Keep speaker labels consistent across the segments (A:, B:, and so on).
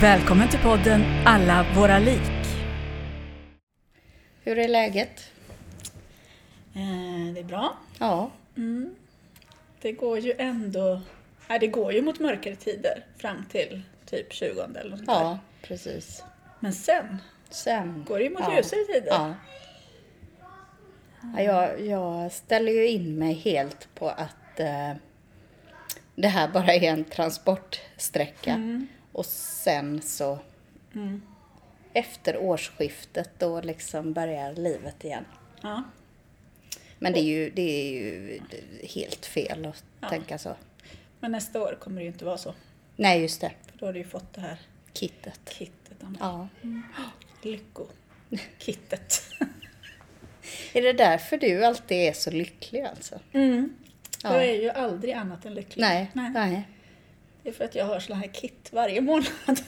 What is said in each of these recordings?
A: Välkommen till podden Alla våra lik.
B: Hur är läget?
A: Eh, det är bra.
B: Ja,
A: Det går ju ändå... Nej, det går ju mot mörkare tider fram till typ 20 eller något sånt där.
B: ja precis.
A: Men sen
B: Sen
A: går det ju mot
B: ja.
A: ljusare tider.
B: Ja. Ja, jag, jag ställer ju in mig helt på att eh, det här bara är en transportsträcka.
A: Mm.
B: Och sen så efter årsskiftet då liksom börjar livet igen.
A: Ja.
B: Men det är ju, det är ju helt fel att
A: Ja.
B: tänka så.
A: Men nästa år kommer det ju inte vara så.
B: Nej, just det.
A: För då har du ju fått det här
B: Kittet.
A: kittet.
B: Ja.
A: Lyckokittet.
B: Är det därför du alltid är så lycklig alltså?
A: Mm.
B: Ja.
A: Jag är ju aldrig annat än lycklig.
B: Nej,
A: Nej.
B: nej.
A: Det är för att jag har såna här kit varje månad.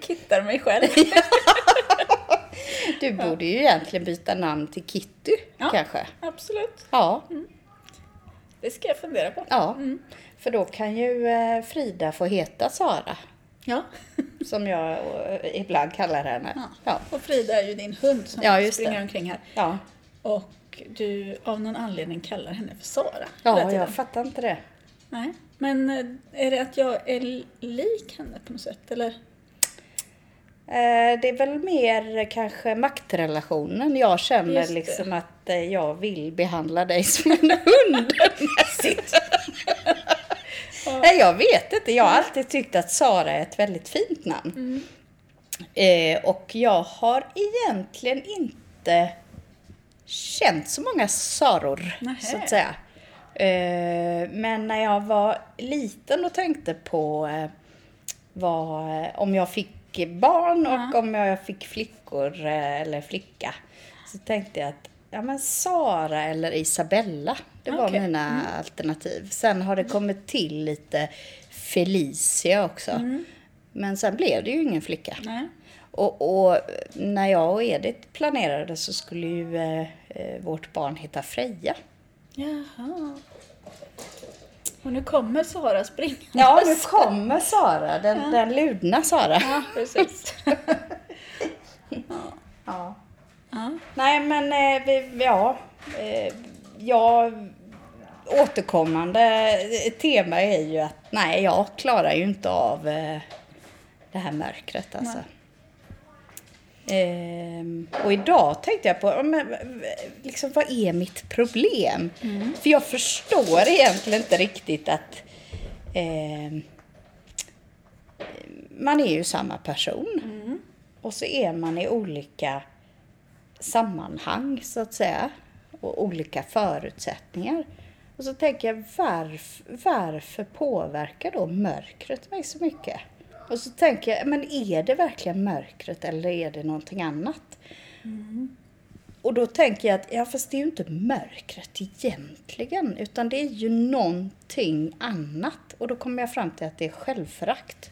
A: Kittar mig själv.
B: Du borde ju egentligen byta namn till Kitty,
A: Ja.
B: kanske.
A: Absolut.
B: Ja,
A: Det ska jag fundera på.
B: ja. För då kan ju eh, Frida få heta Sara,
A: Ja.
B: som jag eh, ibland kallar henne.
A: Ja.
B: Ja,
A: Och Frida är ju din hund som
B: Ja,
A: springer
B: det.
A: omkring här.
B: ja.
A: Och du av någon anledning kallar henne för Sara.
B: ja jag fattar inte det.
A: Nej. Men eh, är det att jag är lik henne på något sätt? Eller?
B: Eh, Det är väl mer kanske maktrelationen. Jag känner liksom att eh, jag vill behandla dig som en hund. Nej, jag vet inte. Jag har alltid tyckt att Sara är ett väldigt fint namn.
A: Mm.
B: Eh, och jag har egentligen inte känt så många Saror,
A: Nähä.
B: så att säga. Eh, men när jag var liten och tänkte på eh, vad, eh, om jag fick barn och om jag fick flickor eller flicka. Så tänkte jag att ja, men Sara eller Isabella, det var
A: Okej.
B: mina alternativ. Sen har det kommit till lite Felicia också. Men sen blev det ju ingen flicka.
A: Nej.
B: Och, och när jag och Edith planerade så skulle ju eh, vårt barn heta Freja.
A: Jaha. Och nu kommer Sara springande.
B: Ja, nu kommer Sara, den, den ludna Sara.
A: Ja, precis.
B: Ja.
A: Ja.
B: Nej, men eh, vi, ja. Eh, ja, återkommande tema är ju att nej, jag klarar ju inte av eh, det här mörkret alltså. Ehm, och idag tänkte jag på, men, liksom, vad är mitt problem? För jag förstår egentligen inte riktigt att ehm, man är ju samma person. Och så är man i olika sammanhang så att säga. Och olika förutsättningar. Och så tänker jag varf, varför påverkar då mörkret mig så mycket? Och så tänker jag, men är det verkligen mörkret eller är det någonting annat? Och då tänker jag att, ja fast det är ju inte mörkret egentligen, utan det är ju någonting annat. Och då kommer jag fram till att det är självförakt.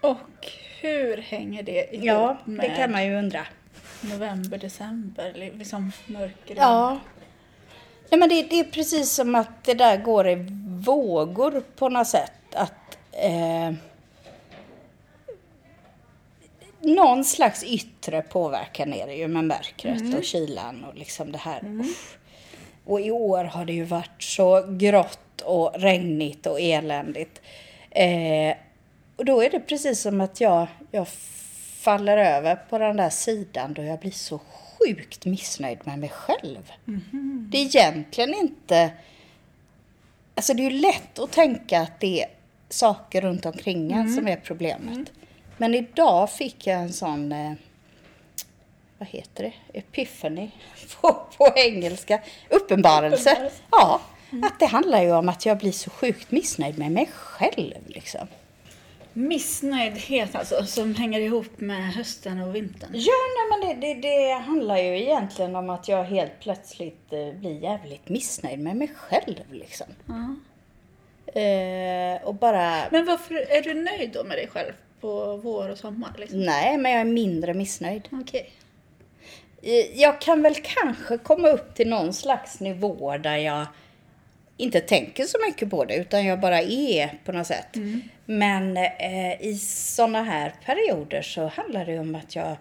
A: Och hur hänger det ihop
B: Ja, det
A: med
B: kan man ju undra.
A: november, december? Liksom mörker?
B: Ja. Nej, men det, det är precis som att det där går i vågor på något sätt. Att eh, någon slags yttre påverkan är det ju med mörkret och kylan och liksom det här. Uff. Och i år har det ju varit så grått och regnigt och eländigt. Eh, och då är det precis som att jag, jag faller över på den där sidan då jag blir så sjukt missnöjd med mig själv. Det är egentligen inte... Alltså det är ju lätt att tänka att det är saker runt omkring en som är problemet. Men idag fick jag en sån... Eh, vad heter det? Epiphany på, på engelska. Uppenbarelse.
A: Uppenbarelse.
B: Ja. Att det handlar ju om att jag blir så sjukt missnöjd med mig själv liksom.
A: Missnöjdhet alltså, som hänger ihop med hösten och vintern.
B: Ja, nej, men det, det, det handlar ju egentligen om att jag helt plötsligt eh, blir jävligt missnöjd med mig själv liksom.
A: Ja.
B: Eh, och bara...
A: Men varför är du nöjd då med dig själv på vår och sommar? Liksom?
B: Nej, men jag är mindre missnöjd.
A: Okej.
B: Eh, Jag kan väl kanske komma upp till någon slags nivå där jag inte tänker så mycket på det utan jag bara är på något sätt. Men eh, i sådana här perioder så handlar det om att jag...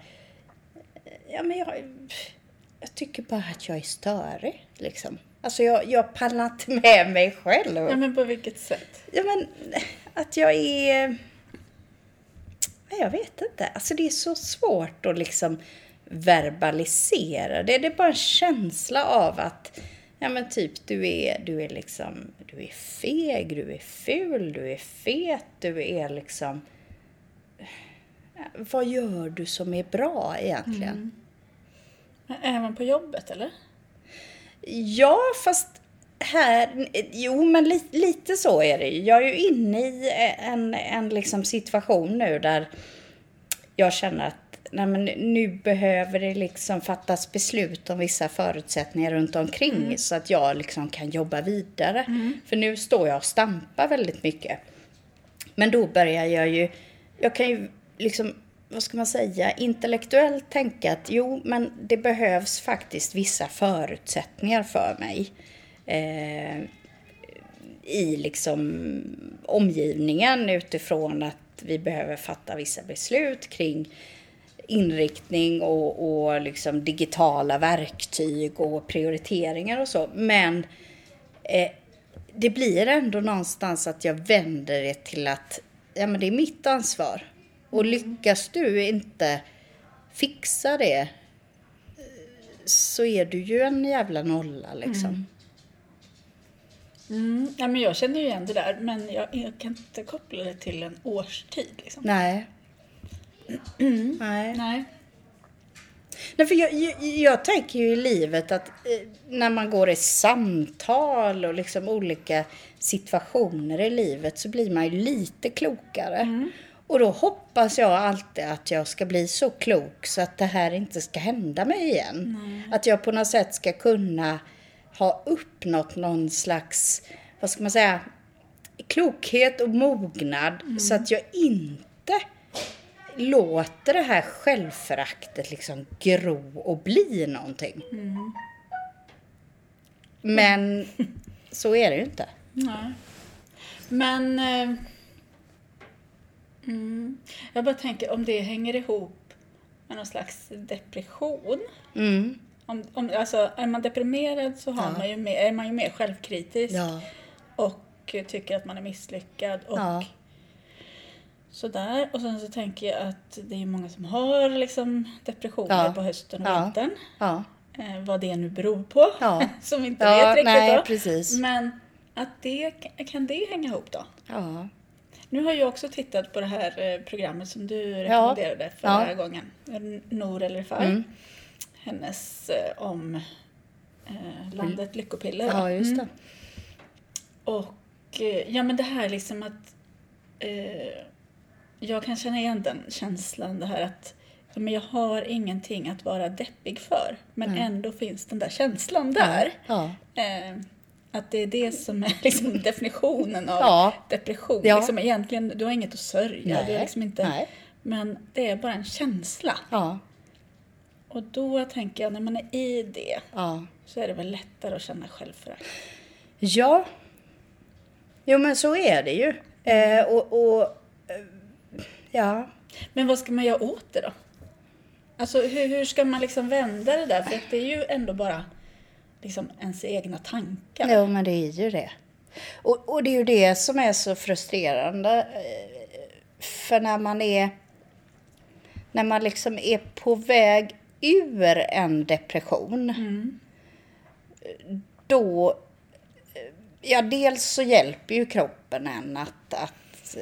B: Ja, men jag, jag tycker bara att jag är störig liksom. Alltså jag, jag pallar inte med mig själv.
A: Ja, men på vilket sätt?
B: Ja, men att jag är... Jag vet inte. Alltså det är så svårt att liksom verbalisera det. Det är bara en känsla av att Ja men typ du är, du är liksom, du är feg, du är ful, du är fet, du är liksom... Vad gör du som är bra egentligen?
A: Men Även på jobbet eller?
B: Ja, fast här... Jo, men li, lite så är det. Jag är ju inne i en, en liksom situation nu där jag känner att nej, men nu behöver det liksom fattas beslut om vissa förutsättningar runt omkring så att jag liksom kan jobba vidare. För nu står jag och stampar väldigt mycket. Men då börjar jag ju... Jag kan ju liksom, vad ska man säga, intellektuellt tänka att jo, men det behövs faktiskt vissa förutsättningar för mig. Eh, I liksom omgivningen utifrån att vi behöver fatta vissa beslut kring inriktning och, och liksom digitala verktyg och prioriteringar och så. Men eh, det blir ändå någonstans att jag vänder det till att ja, men det är mitt ansvar. Och lyckas du inte fixa det eh, så är du ju en jävla nolla liksom.
A: Mm. Ja, men jag känner ju igen det där, men jag, jag kan inte koppla det till en årstid. Liksom.
B: Nej. Nej.
A: Nej.
B: Nej, för jag, jag, jag tänker ju i livet att eh, när man går i samtal och liksom olika situationer i livet så blir man ju lite klokare. Och då hoppas jag alltid att jag ska bli så klok så att det här inte ska hända mig igen. Att jag på något sätt ska kunna ha uppnått någon slags, vad ska man säga, klokhet och mognad så att jag inte låter det här självföraktet liksom gro och bli någonting. Men så är det ju inte.
A: Nej. Men... Eh, mm, jag bara tänker om det hänger ihop med någon slags depression.
B: Mm.
A: Om, om, alltså, är man deprimerad så har
B: Ja.
A: man ju mer, är man ju mer självkritisk
B: Ja.
A: och tycker att man är misslyckad. Och
B: Ja.
A: Sådär. Och sen så tänker jag att det är många som har liksom depressioner
B: Ja.
A: på hösten och
B: Ja.
A: vintern.
B: Ja.
A: Eh, vad det nu beror på. Som vi inte
B: Ja,
A: vet riktigt
B: nej,
A: då.
B: precis.
A: Men att det, kan det hänga ihop då?
B: Ja.
A: Nu har jag också tittat på det här eh, programmet som du rekommenderade förra gången. Nor eller Far.
B: Mm.
A: Hennes eh, om eh, landet Lyckopiller.
B: ja, just det.
A: Och eh, ja men det här liksom att eh, jag kan känna igen den känslan det här att men jag har ingenting att vara deppig för men ändå finns den där känslan där.
B: Ja.
A: Eh, att det är det som är liksom definitionen av
B: Ja.
A: depression.
B: Ja.
A: Liksom egentligen, du har inget att sörja.
B: Nej.
A: Du är liksom inte,
B: Nej.
A: Men det är bara en känsla.
B: Ja.
A: Och då tänker jag, när man är i det så är det väl lättare att känna självförakt.
B: Ja. Jo, men så är det ju. Eh, och, och eh, ja.
A: Men vad ska man göra åt det då? Alltså hur, hur ska man liksom vända det där? För det är ju ändå bara liksom ens egna tankar.
B: Jo, men det är ju det. Och, och det är ju det som är så frustrerande. eh, För när man är... När man liksom är på väg ur en depression. Då... eh, Ja, dels så hjälper ju kroppen en att, att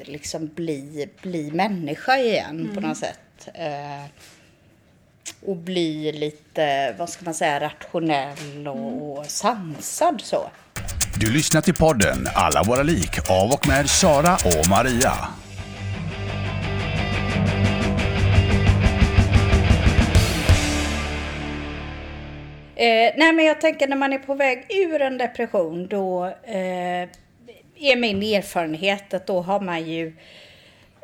B: liksom bli, bli människa igen på något sätt. Eh, och bli lite, vad ska man säga, rationell och, och sansad så.
C: Du lyssnar till podden Alla våra lik av och med Sara och Maria.
B: Eh, nej men jag tänker när man är på väg ur en depression då eh, är min erfarenhet att då har man ju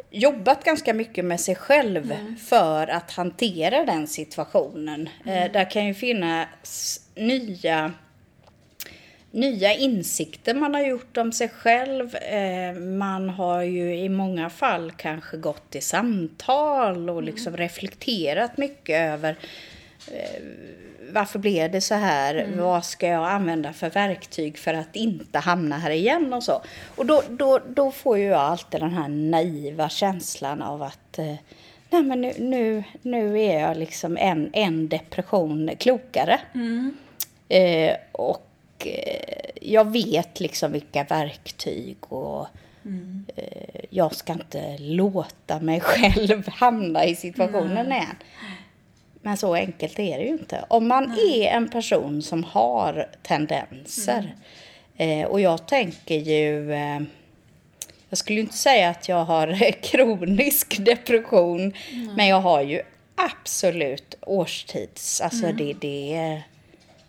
B: jobbat ganska mycket med sig själv för att hantera den situationen. Eh, där kan ju finnas nya nya insikter man har gjort om sig själv. Eh, man har ju i många fall kanske gått i samtal och liksom reflekterat mycket över varför blev det så här? Vad ska jag använda för verktyg för att inte hamna här igen och så. Och då, då, då får ju jag alltid den här naiva känslan av att eh, nej men nu, nu, nu är jag liksom en, en depression klokare. Eh, och eh, jag vet liksom vilka verktyg och eh, jag ska inte låta mig själv hamna i situationen igen. Men så enkelt är det ju inte. Om man är en person som har tendenser eh, och jag tänker ju eh, jag skulle inte säga att jag har kronisk depression men jag har ju absolut årstids, alltså det, det är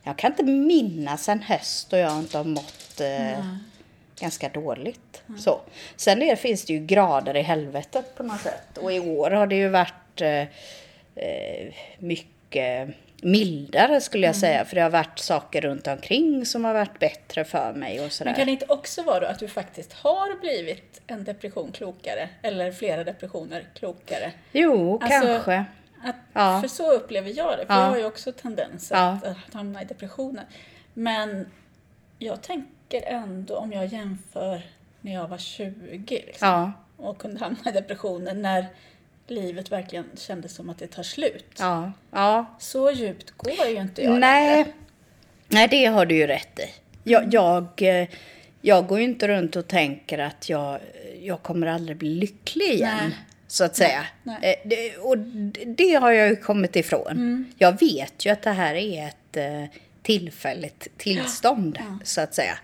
B: jag kan inte minnas en höst då jag inte har mått eh, ganska dåligt. Så. Sen är, finns det ju grader i helvetet på något sätt. Och i år har det ju varit eh, mycket mildare skulle jag säga. För det har varit saker runt omkring som har varit bättre för mig och sådär.
A: Men kan det inte också vara då att du faktiskt har blivit en depression klokare? Eller flera depressioner klokare?
B: Jo,
A: Alltså,
B: kanske.
A: Att,
B: Ja.
A: För så upplever jag det. För
B: Ja.
A: jag har ju också tendenser
B: Ja.
A: att, hamna i depressioner. Men jag tänker ändå om jag jämför när jag var 20 liksom, och kunde hamna i depressioner när livet verkligen kändes som att det tar slut.
B: ja, ja.
A: Så djupt går ju inte jag
B: Nej.
A: längre.
B: Nej, det har du ju rätt i. Jag, jag, eh, jag går ju inte runt och tänker att jag, jag kommer aldrig bli lycklig igen.
A: Nej.
B: Så att säga.
A: Nej.
B: Eh, det, och det har jag ju kommit ifrån.
A: Mm.
B: Jag vet ju att det här är ett eh, tillfälligt tillstånd. Så att säga.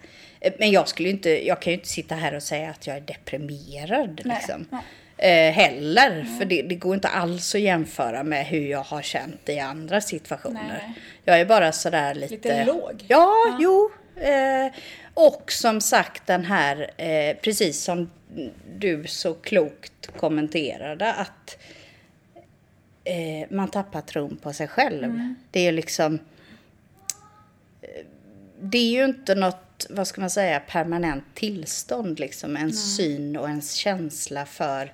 B: Men jag skulle inte, jag kan ju inte sitta här och säga att jag är deprimerad.
A: Nej,
B: Liksom.
A: nej.
B: Eh, heller. För det, det går inte alls att jämföra med hur jag har känt i andra situationer.
A: Nej.
B: Jag är bara sådär lite...
A: Lite låg.
B: Ja, jo. Eh, och som sagt den här, eh, precis som du så klokt kommenterade, att eh, man tappar tron på sig själv.
A: Mm.
B: Det är liksom... eh, Det är ju inte något, vad ska man säga, permanent tillstånd liksom. En syn och en känsla för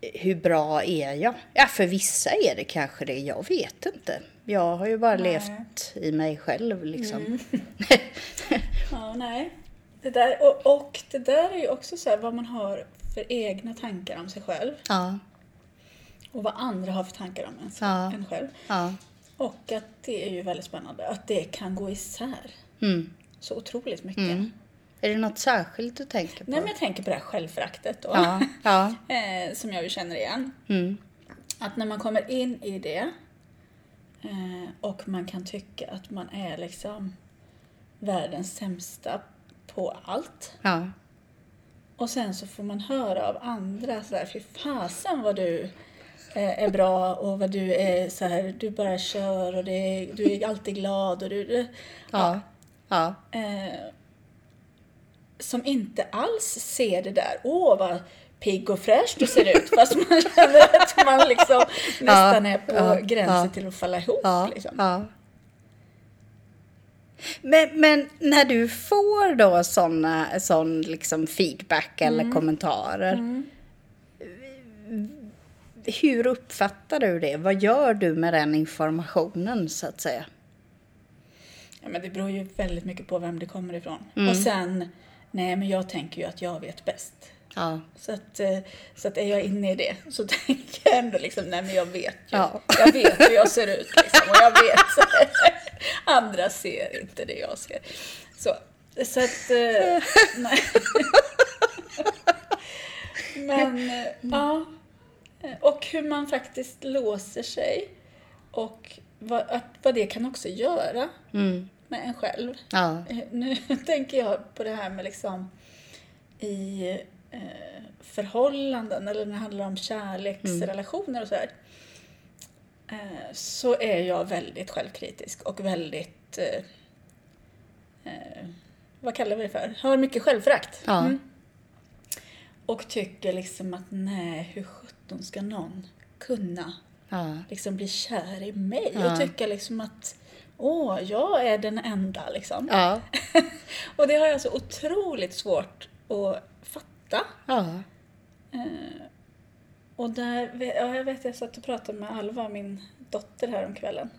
B: hur bra är jag? Ja, för vissa är det kanske det. Jag vet inte. Jag har ju bara
A: Nej.
B: levt i mig själv liksom.
A: Ja, nej. Det där, och, och det där är ju också så här vad man har för egna tankar om sig själv.
B: Ja,
A: Och vad andra har för tankar om en,
B: Ja.
A: en själv.
B: ja.
A: Och att det är ju väldigt spännande att det kan gå isär
B: Mm.
A: så otroligt mycket.
B: Mm. Är det något särskilt du tänker på?
A: Nej, men jag tänker på det här självföraktet då.
B: Ja, ja.
A: eh, som jag ju känner igen.
B: Mm.
A: Att när man kommer in i det eh, och man kan tycka att man är liksom världens sämsta på allt.
B: ja.
A: Och sen så får man höra av andra så här, fy fasen vad du eh, är bra och vad du är så här, du bara kör och det du är alltid glad och du...
B: Ja. Ja.
A: Eh, som inte alls ser det där, åh vad pigg och fräsch du ser ut. Fast man känner att man liksom nästan är på
B: ja,
A: gränsen
B: ja.
A: till att falla ihop.
B: Ja,
A: Liksom.
B: ja. Men, men när du får då såna, sån liksom feedback eller kommentarer. Hur uppfattar du det? Vad gör du med den informationen så att säga?
A: Ja, men det beror ju väldigt mycket på vem det kommer ifrån.
B: Mm.
A: Och sen, nej men jag tänker ju att jag vet bäst.
B: Ja.
A: Så att, eh, så att är jag inne i det så tänker jag ändå liksom, nej men jag vet ju.
B: Ja.
A: Jag vet hur jag ser ut liksom. Och jag vet, andra ser inte det jag ser. Så, så att, eh, nej. Men, eh, ja. Och hur man faktiskt låser sig och vad, att, vad det kan också göra
B: Mm.
A: med en själv.
B: Ja.
A: Eh, Nu tänker jag på det här med liksom i eh, förhållanden eller när det handlar om kärleksrelationer och så här. Eh, så är jag väldigt självkritisk och väldigt eh, eh, vad kallar vi det för? Har mycket självförakt.
B: Ja.
A: Mm. Och tycker liksom att nej, hur sjutton ska någon kunna
B: Ja.
A: liksom bli kär i mig
B: Ja.
A: och tycka liksom att åh, jag är den enda liksom.
B: Ja.
A: Och det har jag så otroligt svårt att fatta. Eh, och där, ja, jag vet, jag satt och pratade med Alva, min dotter, här om kvällen.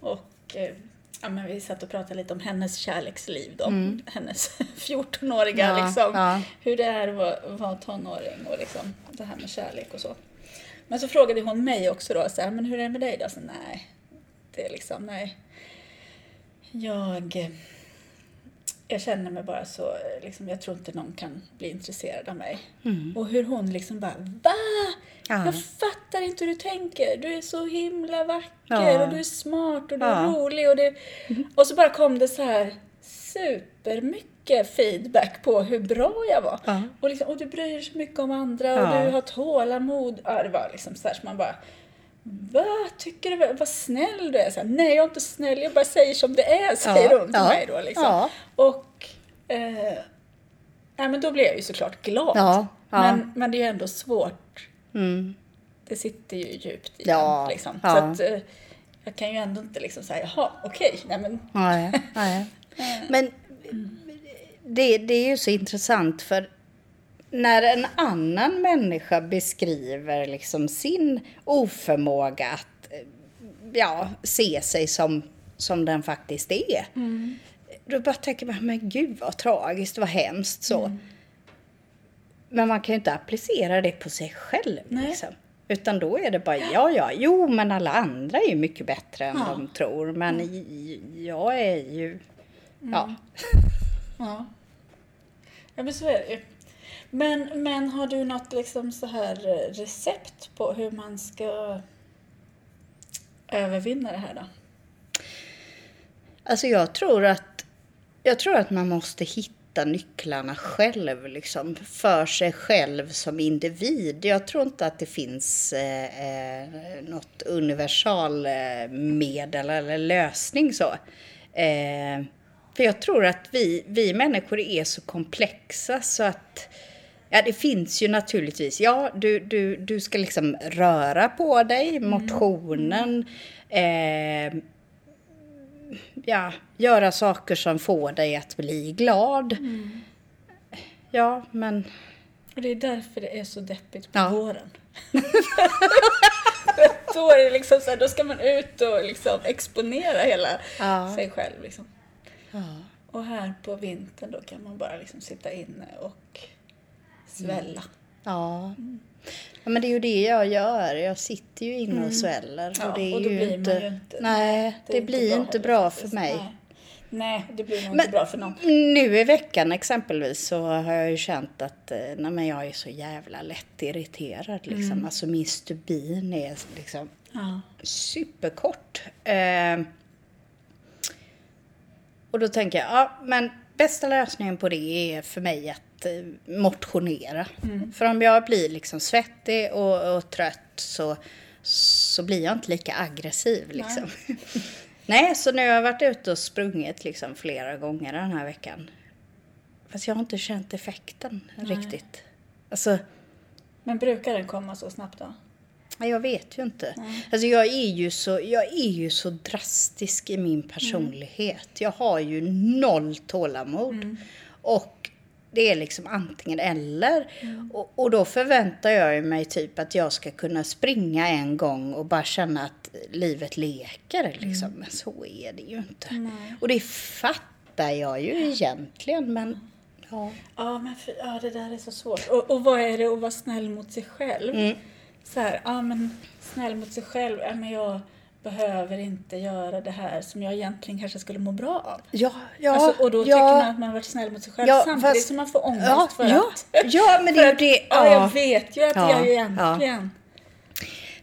A: Och eh, ja, men vi satt och pratade lite om hennes kärleksliv då. Hennes 14-åriga
B: Mm. Ja,
A: liksom.
B: ja.
A: Hur det är att vara, vara tonåring och liksom det här med kärlek och så. Men så frågade hon mig också då, så här, men hur är det med dig då? Så, nej, det är liksom, nej. Jag, jag känner mig bara så, liksom, jag tror inte någon kan bli intresserad av mig. Och hur hon liksom bara, VA?
B: Ja.
A: Jag fattar inte hur du tänker. Du är så himla vacker
B: Ja.
A: och du är smart och du
B: Ja.
A: är rolig. Och, det... och så bara kom det så här supermycket feedback på hur bra jag var.
B: Ja.
A: Och, liksom, och du bryr dig så mycket om andra och
B: Ja.
A: du har tålamod. Ja, det var liksom så här som man bara Va? Tycker du vad snäll du är? Så här, Nej, jag är inte snäll. Jag bara säger som det är, säger
B: Ja,
A: hon till
B: ja,
A: mig då. Liksom. Och eh, ja, men då blir jag ju såklart glad. Men, men det är ju ändå svårt.
B: Mm.
A: Det sitter ju djupt i
B: Ja,
A: en. Liksom. Så att, eh, jag kan ju ändå inte liksom säga, jaha, okej, nej men
B: Nej, nej. Men det, det är ju så intressant för när en annan människa beskriver liksom sin oförmåga att eh, ja, se sig som, som den faktiskt är. Då bara tänker man, men gud vad tragiskt, vad hemskt så. Men man kan ju inte applicera det på sig själv. Liksom. Utan då är det bara, ja, ja, jo, men alla andra är ju mycket bättre än
A: Ja.
B: de tror. Men j- jag är ju, ja.
A: Ja. Ja, men så är det ju. Men, men har du något liksom så här eh, recept på hur man ska övervinna det här då?
B: Alltså jag tror att, jag tror att man måste hitta nycklarna själv, liksom, för sig själv som individ. Jag tror inte att det finns eh, eh, något universalmedel eller lösning så. Eh, för jag tror att vi, vi människor är så komplexa så att Ja, det finns ju naturligtvis. Ja, du, du, du ska liksom röra på dig, motionen. Eh, ja, göra saker som får dig att bli glad. Ja, men...
A: Och det är därför det är så deppigt på
B: Ja.
A: våren. då är det liksom så här, då ska man ut och liksom exponera hela
B: Ja.
A: sig själv. Liksom.
B: Ja.
A: Och här på vintern då kan man bara liksom sitta inne och svälla.
B: Ja. ja, men det är ju det jag gör. Jag sitter ju inne och sväller.
A: Mm. Ja,
B: och det är
A: och då
B: ju
A: blir man
B: inte...
A: ju inte-
B: Nej, det,
A: är
B: blir inte bra för
A: faktiskt.
B: mig.
A: Nej. Nej, det blir nog
B: Men
A: inte bra för någon.
B: nu i veckan exempelvis så har jag ju känt att eh, nej, men jag är så jävla lätt irriterad. Liksom.
A: Mm.
B: Alltså min stubin är liksom
A: Ja.
B: superkort. Eh, och då tänker jag, ja men bästa lösningen på det är för mig att eh, motionera. För om jag blir liksom svettig och, och trött så, så blir jag inte lika aggressiv liksom. Nej, så nu har jag varit ute och sprungit liksom flera gånger den här veckan. Fast jag har inte känt effekten riktigt. Alltså,
A: Men brukar den komma så snabbt då?
B: Jag vet ju inte. Alltså jag, är ju så, jag är ju så drastisk i min personlighet. Jag har ju noll tålamod. Och det är liksom antingen eller. Och, och då förväntar jag mig typ att jag ska kunna springa en gång och bara känna att livet leker. Liksom. Men så är det ju inte.
A: Nej.
B: Och det fattar jag ju egentligen. Men ja.
A: Ja, men för, ja, det där är så svårt. Och, och vad är det att vara snäll mot sig själv? Så här, ja men snäll mot sig själv, ja, men jag behöver inte göra det här som jag egentligen kanske skulle må bra av.
B: Ja, ja,
A: alltså, och då
B: ja.
A: tycker man att man har varit snäll mot sig själv
B: Ja,
A: samtidigt
B: fast-
A: som man får ångest
B: Ja,
A: för
B: ja,
A: att...
B: ja, men det är ju det.
A: Ja,
B: Ja.
A: jag vet ju att
B: Ja,
A: jag
B: ja.
A: egentligen...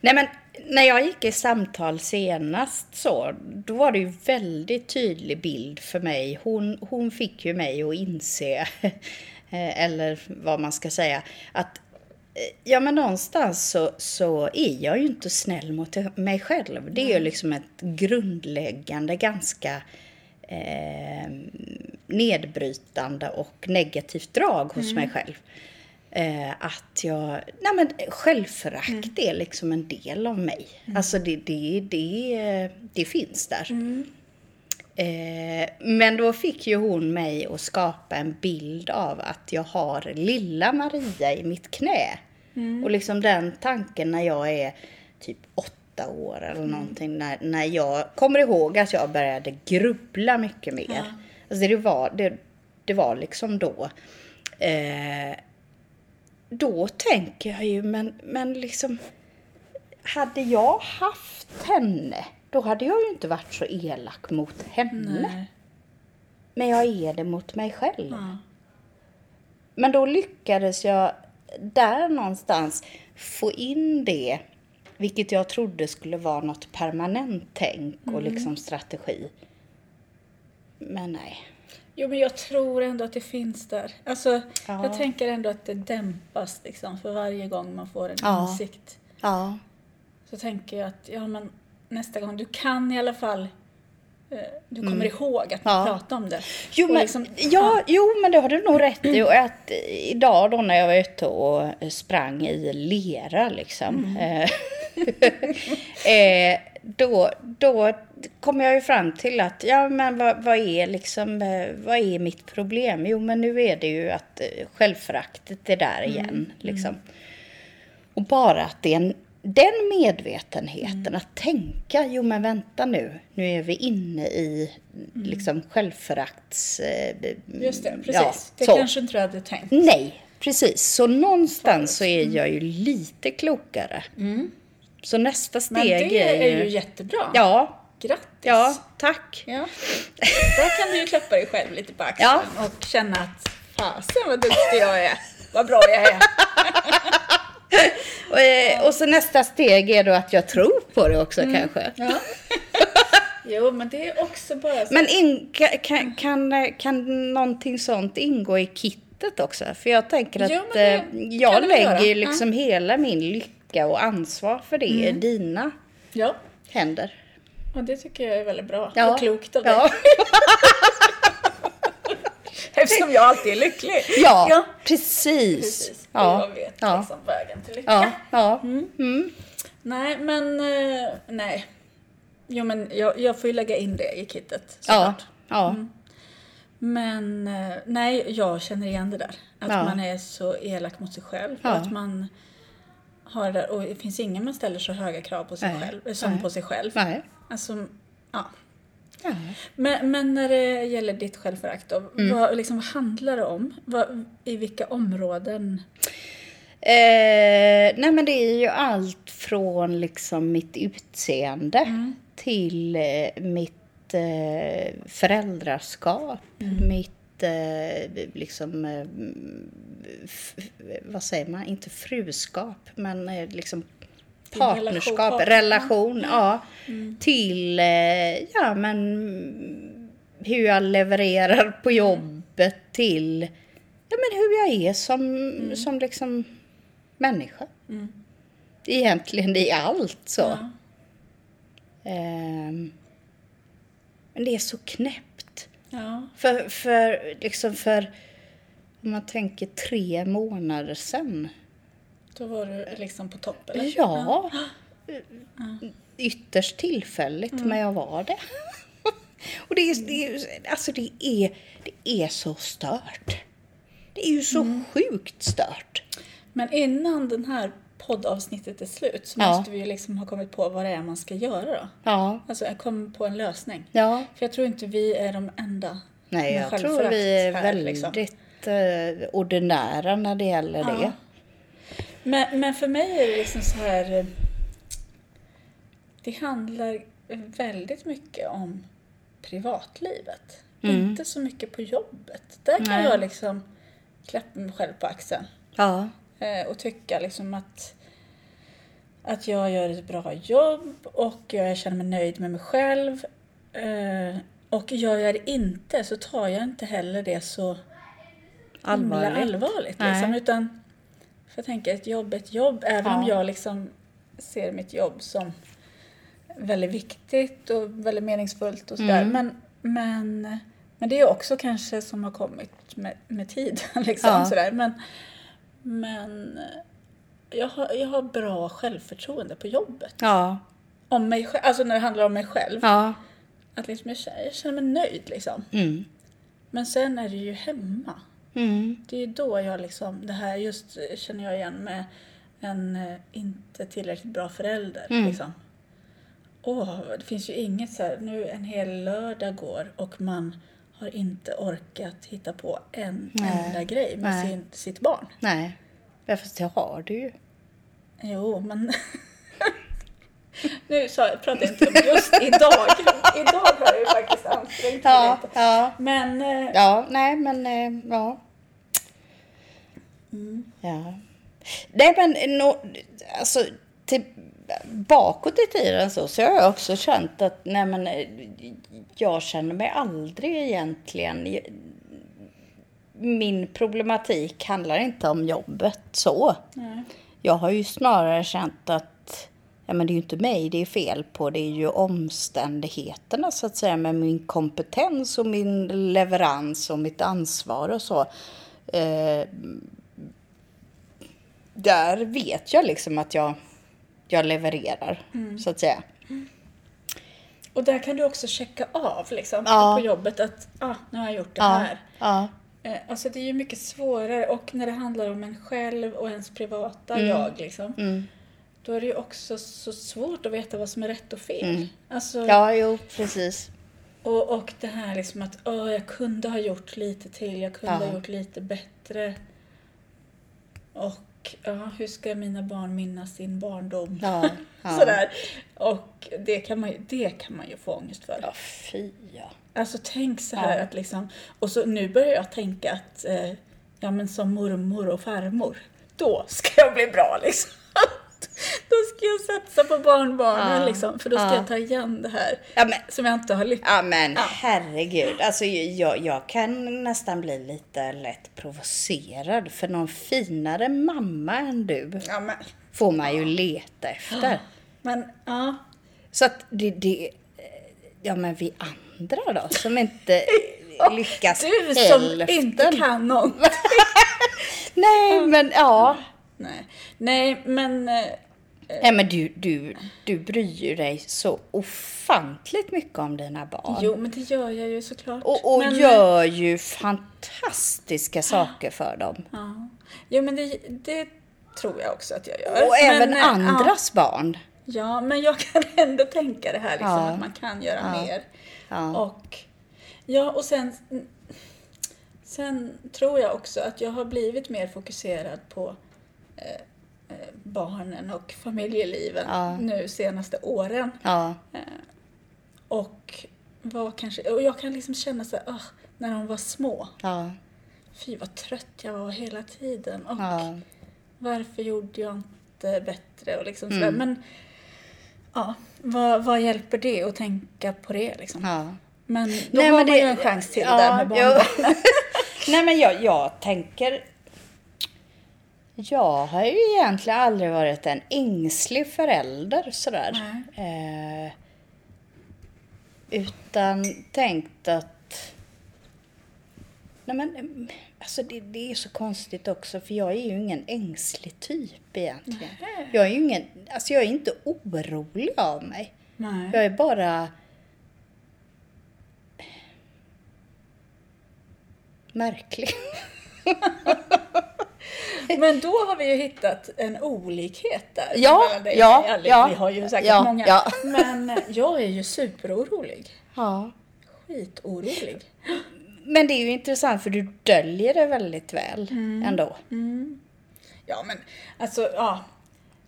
B: Nej men när jag gick i samtal senast så, då var det ju väldigt tydlig bild för mig. Hon, hon fick ju mig att inse, eh, eller vad man ska säga, att Ja men någonstans så, så är jag ju inte snäll mot mig själv. Det är ju liksom ett grundläggande ganska eh, nedbrytande och negativt drag hos mig själv. Eh, att jag, nej men självförakt är liksom en del av mig. Alltså det, det, det, det finns där. Eh, men då fick ju hon mig att skapa en bild av att jag har lilla Maria i mitt knä. Och liksom den tanken när jag är typ åtta år eller någonting. När, när jag kommer ihåg att jag började grubbla mycket mer.
A: Ja.
B: Alltså det var, det, det var liksom då. Eh, då tänker jag ju, men, men liksom... Hade jag haft henne, då hade jag ju inte varit så elak mot henne.
A: Nej.
B: Men jag är det mot mig själv.
A: Ja.
B: Men då lyckades jag där någonstans få in det, vilket jag trodde skulle vara något permanent tänk och liksom strategi. Men nej.
A: Jo, men jag tror ändå att det finns där. Alltså,
B: Ja.
A: jag tänker ändå att det dämpas liksom för varje gång man får en
B: Ja.
A: insikt.
B: Ja.
A: Så tänker jag att, ja men nästa gång, du kan i alla fall, du kommer ihåg att
B: Mm. Ja.
A: prata om det.
B: Jo men,
A: liksom-
B: ja, jo, men det har du nog rätt i. Och att idag då när jag var ute och sprang i lera liksom. eh, eh, då, då kom jag ju fram till att, ja men vad, vad är liksom, eh, vad är mitt problem? Jo men nu är det ju att eh, självföraktet är där igen liksom. Och bara att det är en, den medvetenheten,
A: Mm.
B: att tänka, jo men vänta nu, nu är vi inne i liksom självförakts... Eh,
A: Just det, precis.
B: ja,
A: det
B: så.
A: kanske inte du hade tänkt.
B: Nej, precis. Så någonstans så är jag ju lite klokare. Så nästa
A: Men
B: steg
A: det
B: är
A: är
B: ju...
A: ju jättebra.
B: Ja,
A: Grattis!
B: ja, tack.
A: Ja. Där kan du ju klappa dig själv lite på axeln och känna att fasen vad duktig jag är. Vad bra jag är.
B: Och, eh, och så nästa steg är då att jag tror på det också
A: Mm.
B: kanske.
A: Ja. Jo, men det är också bara så.
B: Men in, kan, kan, kan någonting sånt ingå i kittet också? För jag tänker att
A: Jo, det
B: eh,
A: kan
B: jag
A: det
B: lägger liksom hela min lycka och ansvar för det i dina
A: Ja,
B: händer.
A: och det tycker jag är väldigt bra
B: Ja.
A: och klokt av dig.
B: Ja,
A: Eftersom jag alltid är lycklig.
B: ja,
A: Ja.
B: precis.
A: Precis.
B: Ja.
A: Jag vet
B: Ja.
A: liksom vägen till lycka.
B: Ja, ja. Mm.
A: Nej, men eh, nej. Jo, men jag, jag får ju lägga in det i kittet. Såklart.
B: ja.
A: Men eh, nej, jag känner igen det där. Att man är så elak mot sig själv. Att man har det där, och det finns ingen man ställer så höga krav på sig
B: Nej.
A: själv, eh, som
B: Nej.
A: på sig själv.
B: Nej.
A: Alltså, ja.
B: Ja.
A: Men, men när det gäller ditt självförakt då,
B: Mm.
A: vad, liksom, vad handlar det om? Vad, I vilka områden?
B: Eh, nej men det är ju allt från liksom mitt utseende
A: Mm.
B: till eh, mitt eh, föräldraskap,
A: Mm.
B: mitt eh, liksom, eh, vad säger man, inte fruskap, men eh, liksom partnerskap,
A: relation,
B: relation, ja. Till, eh, ja men hur jag levererar på jobbet till, ja men hur jag är som, som liksom människa. Egentligen i allt så.
A: Ja.
B: Ehm, men det är så knäppt.
A: Ja.
B: För, för, liksom för, om man tänker tre månader sedan.
A: Då var du liksom på topp eller?
B: Ja, ytterst tillfälligt, men jag var det. Och det är, det är, alltså det är, det är så stört. Det är ju så sjukt stört.
A: Men innan den här poddavsnittet är slut så
B: Ja.
A: måste vi ju liksom ha kommit på vad det är man ska göra då.
B: Ja,
A: Alltså jag kom på en lösning.
B: ja.
A: För jag tror inte vi är de enda
B: Nej, jag tror vi är
A: här,
B: väldigt
A: liksom.
B: ordinära när det gäller
A: Ja.
B: det.
A: Men, men för mig är det liksom så här... eh, Det handlar väldigt mycket om privatlivet. Inte så mycket på jobbet. Där kan
B: Nej.
A: jag liksom klappa mig själv på axeln.
B: Ja,
A: Eh, och tycka liksom att att jag gör ett bra jobb och jag känner mig nöjd med mig själv. Eh, och gör jag det inte så tar jag inte heller det så
B: Allvarligt.
A: allvarligt. Liksom, utan, jag tänker, ett jobb är ett jobb. Även om
B: Ja.
A: jag liksom ser mitt jobb som väldigt viktigt och väldigt meningsfullt och sådär.
B: Mm.
A: Men, men, men det är också kanske som har kommit med, med tiden. Liksom,
B: Ja.
A: sådär. Men, men jag, har, jag har bra självförtroende på jobbet.
B: Ja.
A: Om mig själv, alltså när det handlar om mig själv.
B: Ja.
A: Att liksom jag, känner, jag känner mig nöjd liksom.
B: Mm.
A: Men sen är det ju hemma.
B: Mm.
A: Det är då jag liksom, det här just eh, känner jag igen med en eh, inte tillräckligt bra förälder.
B: Mm.
A: Liksom. Åh, det finns ju inget så här, nu en hel lördag går och man har inte orkat hitta på en
B: Nej.
A: enda grej med
B: Nej.
A: sin, sitt barn.
B: Nej. Fast det har du ju.
A: Jo, men... nu jag, pratar jag inte om just idag. idag har jag ju faktiskt ansträngt mig
B: Ja.
A: lite.
B: Ja.
A: Men eh,
B: Ja, nej men eh, ja.
A: Mm.
B: Ja. Nej men no, alltså till, bakåt i tiden så, så har jag också känt att nej men eh, jag känner mig aldrig egentligen min problematik handlar inte om jobbet så.
A: nej.
B: Jag har ju snarare känt att ja, men det är ju inte mig det är fel på, det är ju omständigheterna så att säga med min kompetens och min leverans och mitt ansvar och så. Eh, där vet jag liksom att jag, jag levererar så att säga.
A: Och där kan du också checka av liksom,
B: Ja.
A: på jobbet att ah, nu har jag gjort det
B: Ja,
A: här.
B: ja,
A: Eh, alltså det är ju mycket svårare och när det handlar om en själv och ens privata jag liksom,
B: mm,
A: då är det ju också så svårt att veta vad som är rätt och fel.
B: Mm.
A: Alltså,
B: ja, jo precis.
A: och, och det här liksom att åh, jag kunde ha gjort lite till, jag kunde
B: Ja.
A: ha gjort lite bättre. Och ja, hur ska mina barn minnas sin barndom?
B: Ja, ja.
A: Sådär. Och det kan, man ju, det kan man ju få ångest för.
B: Ja, fy ja.
A: Alltså tänk så här att liksom, och så nu börjar jag tänka att, eh, ja men som mormor och farmor, då ska jag bli bra liksom. Då ska jag satsa på barnbarnen
B: Ja.
A: liksom, för då ska
B: Ja.
A: jag ta igen det här
B: Ja, men
A: som jag inte har lyckats
B: Ja men
A: Ja.
B: herregud. Alltså jag, jag kan nästan bli lite lätt provocerad för någon finare mamma än du
A: Ja, men,
B: får man ju leta efter.
A: men ja.
B: Så att det, det ja men vi andra då som inte lyckas
A: Du som
B: hälften.
A: inte kan något.
B: Nej men ja.
A: Nej, Nej men eh,
B: Nej men du, du, du bryr dig så ofantligt mycket om dina barn.
A: jo men det gör jag ju såklart.
B: Och, och
A: men, eh,
B: gör ju fantastiska saker för dem.
A: Ja. Jo men det, det tror jag också att jag gör.
B: Och även
A: Men, eh, ja.
B: andras barn.
A: Ja, men jag kan ändå tänka det här liksom,
B: Ja.
A: att man kan göra
B: Ja.
A: mer.
B: Ja.
A: Och, ja, och sen, sen tror jag också att jag har blivit mer fokuserad på eh, eh, barnen och familjeliven
B: Ja.
A: nu senaste åren.
B: Ja.
A: Och, var kanske, och jag kan liksom känna så här, ah, när de var små,
B: Ja.
A: fy vad trött jag var hela tiden. Och
B: Ja.
A: varför gjorde jag inte bättre? Och liksom
B: Mm.
A: sådär. Men ja, vad, vad hjälper det att tänka på det? Liksom?
B: ja.
A: Men då
B: Nej,
A: har
B: men
A: man
B: det-
A: ju en chans till
B: ja,
A: där med barnbarn.
B: jo. Nej men jag, jag tänker... Jag har ju egentligen aldrig varit en ängslig förälder sådär. Eh, utan tänkt att... Nej men, mm, alltså det, det är så konstigt också för jag är ju ingen ängslig typ egentligen. Jag är ju ingen, alltså jag är inte orolig av mig.
A: Nej.
B: Jag är bara... Märklig.
A: Men då har vi ju hittat en olikhet där.
B: Ja, ja, ja,
A: Vi har ju säkert
B: ja,
A: många.
B: ja.
A: Men eh, jag är ju superorolig.
B: Ja.
A: Skitorolig.
B: Men det är ju intressant för du döljer det väldigt väl ändå.
A: Ja, men alltså, ja.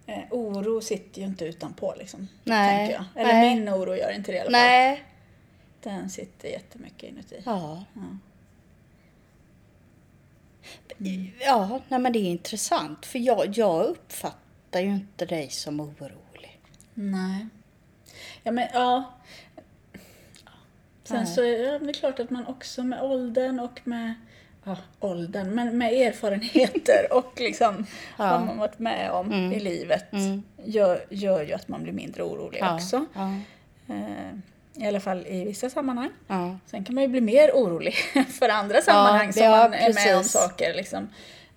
A: Eh, oro sitter ju inte utanpå liksom.
B: Nej,
A: Tänker jag. Eller
B: nej.
A: min oro gör inte det i alla fall.
B: Nej.
A: Den sitter jättemycket inuti.
B: Ja.
A: Ja.
B: Ja, nej men det är intressant. För jag, jag uppfattar ju inte dig som orolig.
A: Nej. Ja, men ja. Sen
B: Nej.
A: så är det klart att man också med åldern och med ja, åldern, men med erfarenheter och liksom
B: Ja.
A: vad man varit med om i livet
B: Mm.
A: gör, gör ju att man blir mindre orolig
B: Ja,
A: också.
B: Ja,
A: Eh, I alla fall i vissa sammanhang.
B: ja.
A: Sen kan man ju bli mer orolig för andra sammanhang som
B: ja,
A: man är med om
B: precis.
A: saker liksom,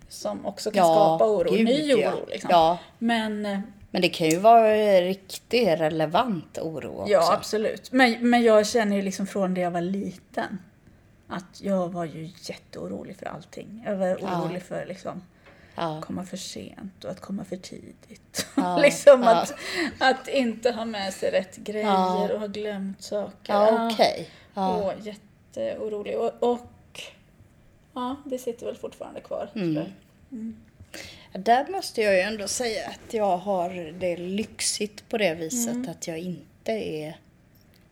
A: som också kan skapa oro.
B: gud,
A: Ny oro liksom. Men eh,
B: Men det kan ju vara riktigt relevant oro också.
A: Ja, absolut. Men, men jag känner ju liksom från det jag var liten att jag var ju jätteorolig för allting. Jag var orolig för liksom
B: Ja.
A: komma för sent och att komma för tidigt.
B: Ja,
A: liksom
B: ja.
A: Att, att inte ha med sig rätt grejer och ha glömt saker.
B: Ja, okej. Ja.
A: Och jätteorolig. Och, och ja, det sitter väl fortfarande kvar.
B: Mm.
A: jag.
B: Där måste jag ju ändå säga att jag har det lyxigt på det viset
A: Mm.
B: att jag inte är...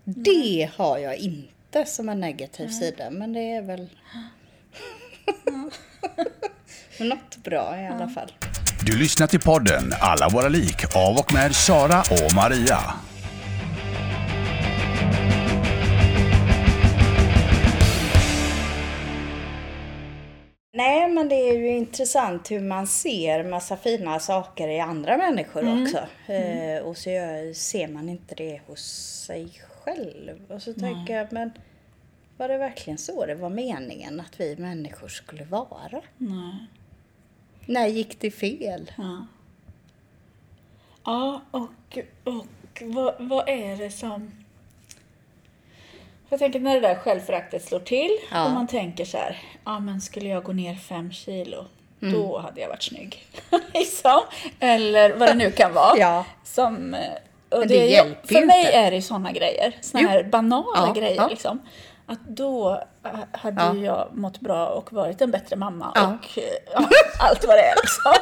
B: Det har jag inte som en negativ sida, men det är väl... Något bra i alla fall.
C: Du lyssnar till podden Alla våra lik av och med Sara och Maria.
B: Nej, men det är ju intressant hur man ser massa fina saker i andra människor också. Eh, och så gör- ser man inte det hos sig själv. Och så tänker jag, men var det verkligen så det var meningen att vi människor skulle vara?
A: Nej.
B: När gick det fel?
A: Ja. Ja, och, och vad, vad är det som... Jag tänker när det där självföraktet slår till
B: Ja.
A: och man tänker så här, ja men skulle jag gå ner fem kilo,
B: Mm.
A: då hade jag varit snygg. liksom. Eller vad det nu kan vara.
B: Ja.
A: Som, eh, och
B: Men det
A: är-
B: hjälper
A: För
B: ju
A: mig
B: inte.
A: är det sådana grejer, såna
B: Jo.
A: här banala
B: Ja,
A: grejer liksom. Att då hade
B: Ja.
A: jag mått bra och varit en bättre mamma
B: Ja.
A: och eh, ja, allt vad det är liksom.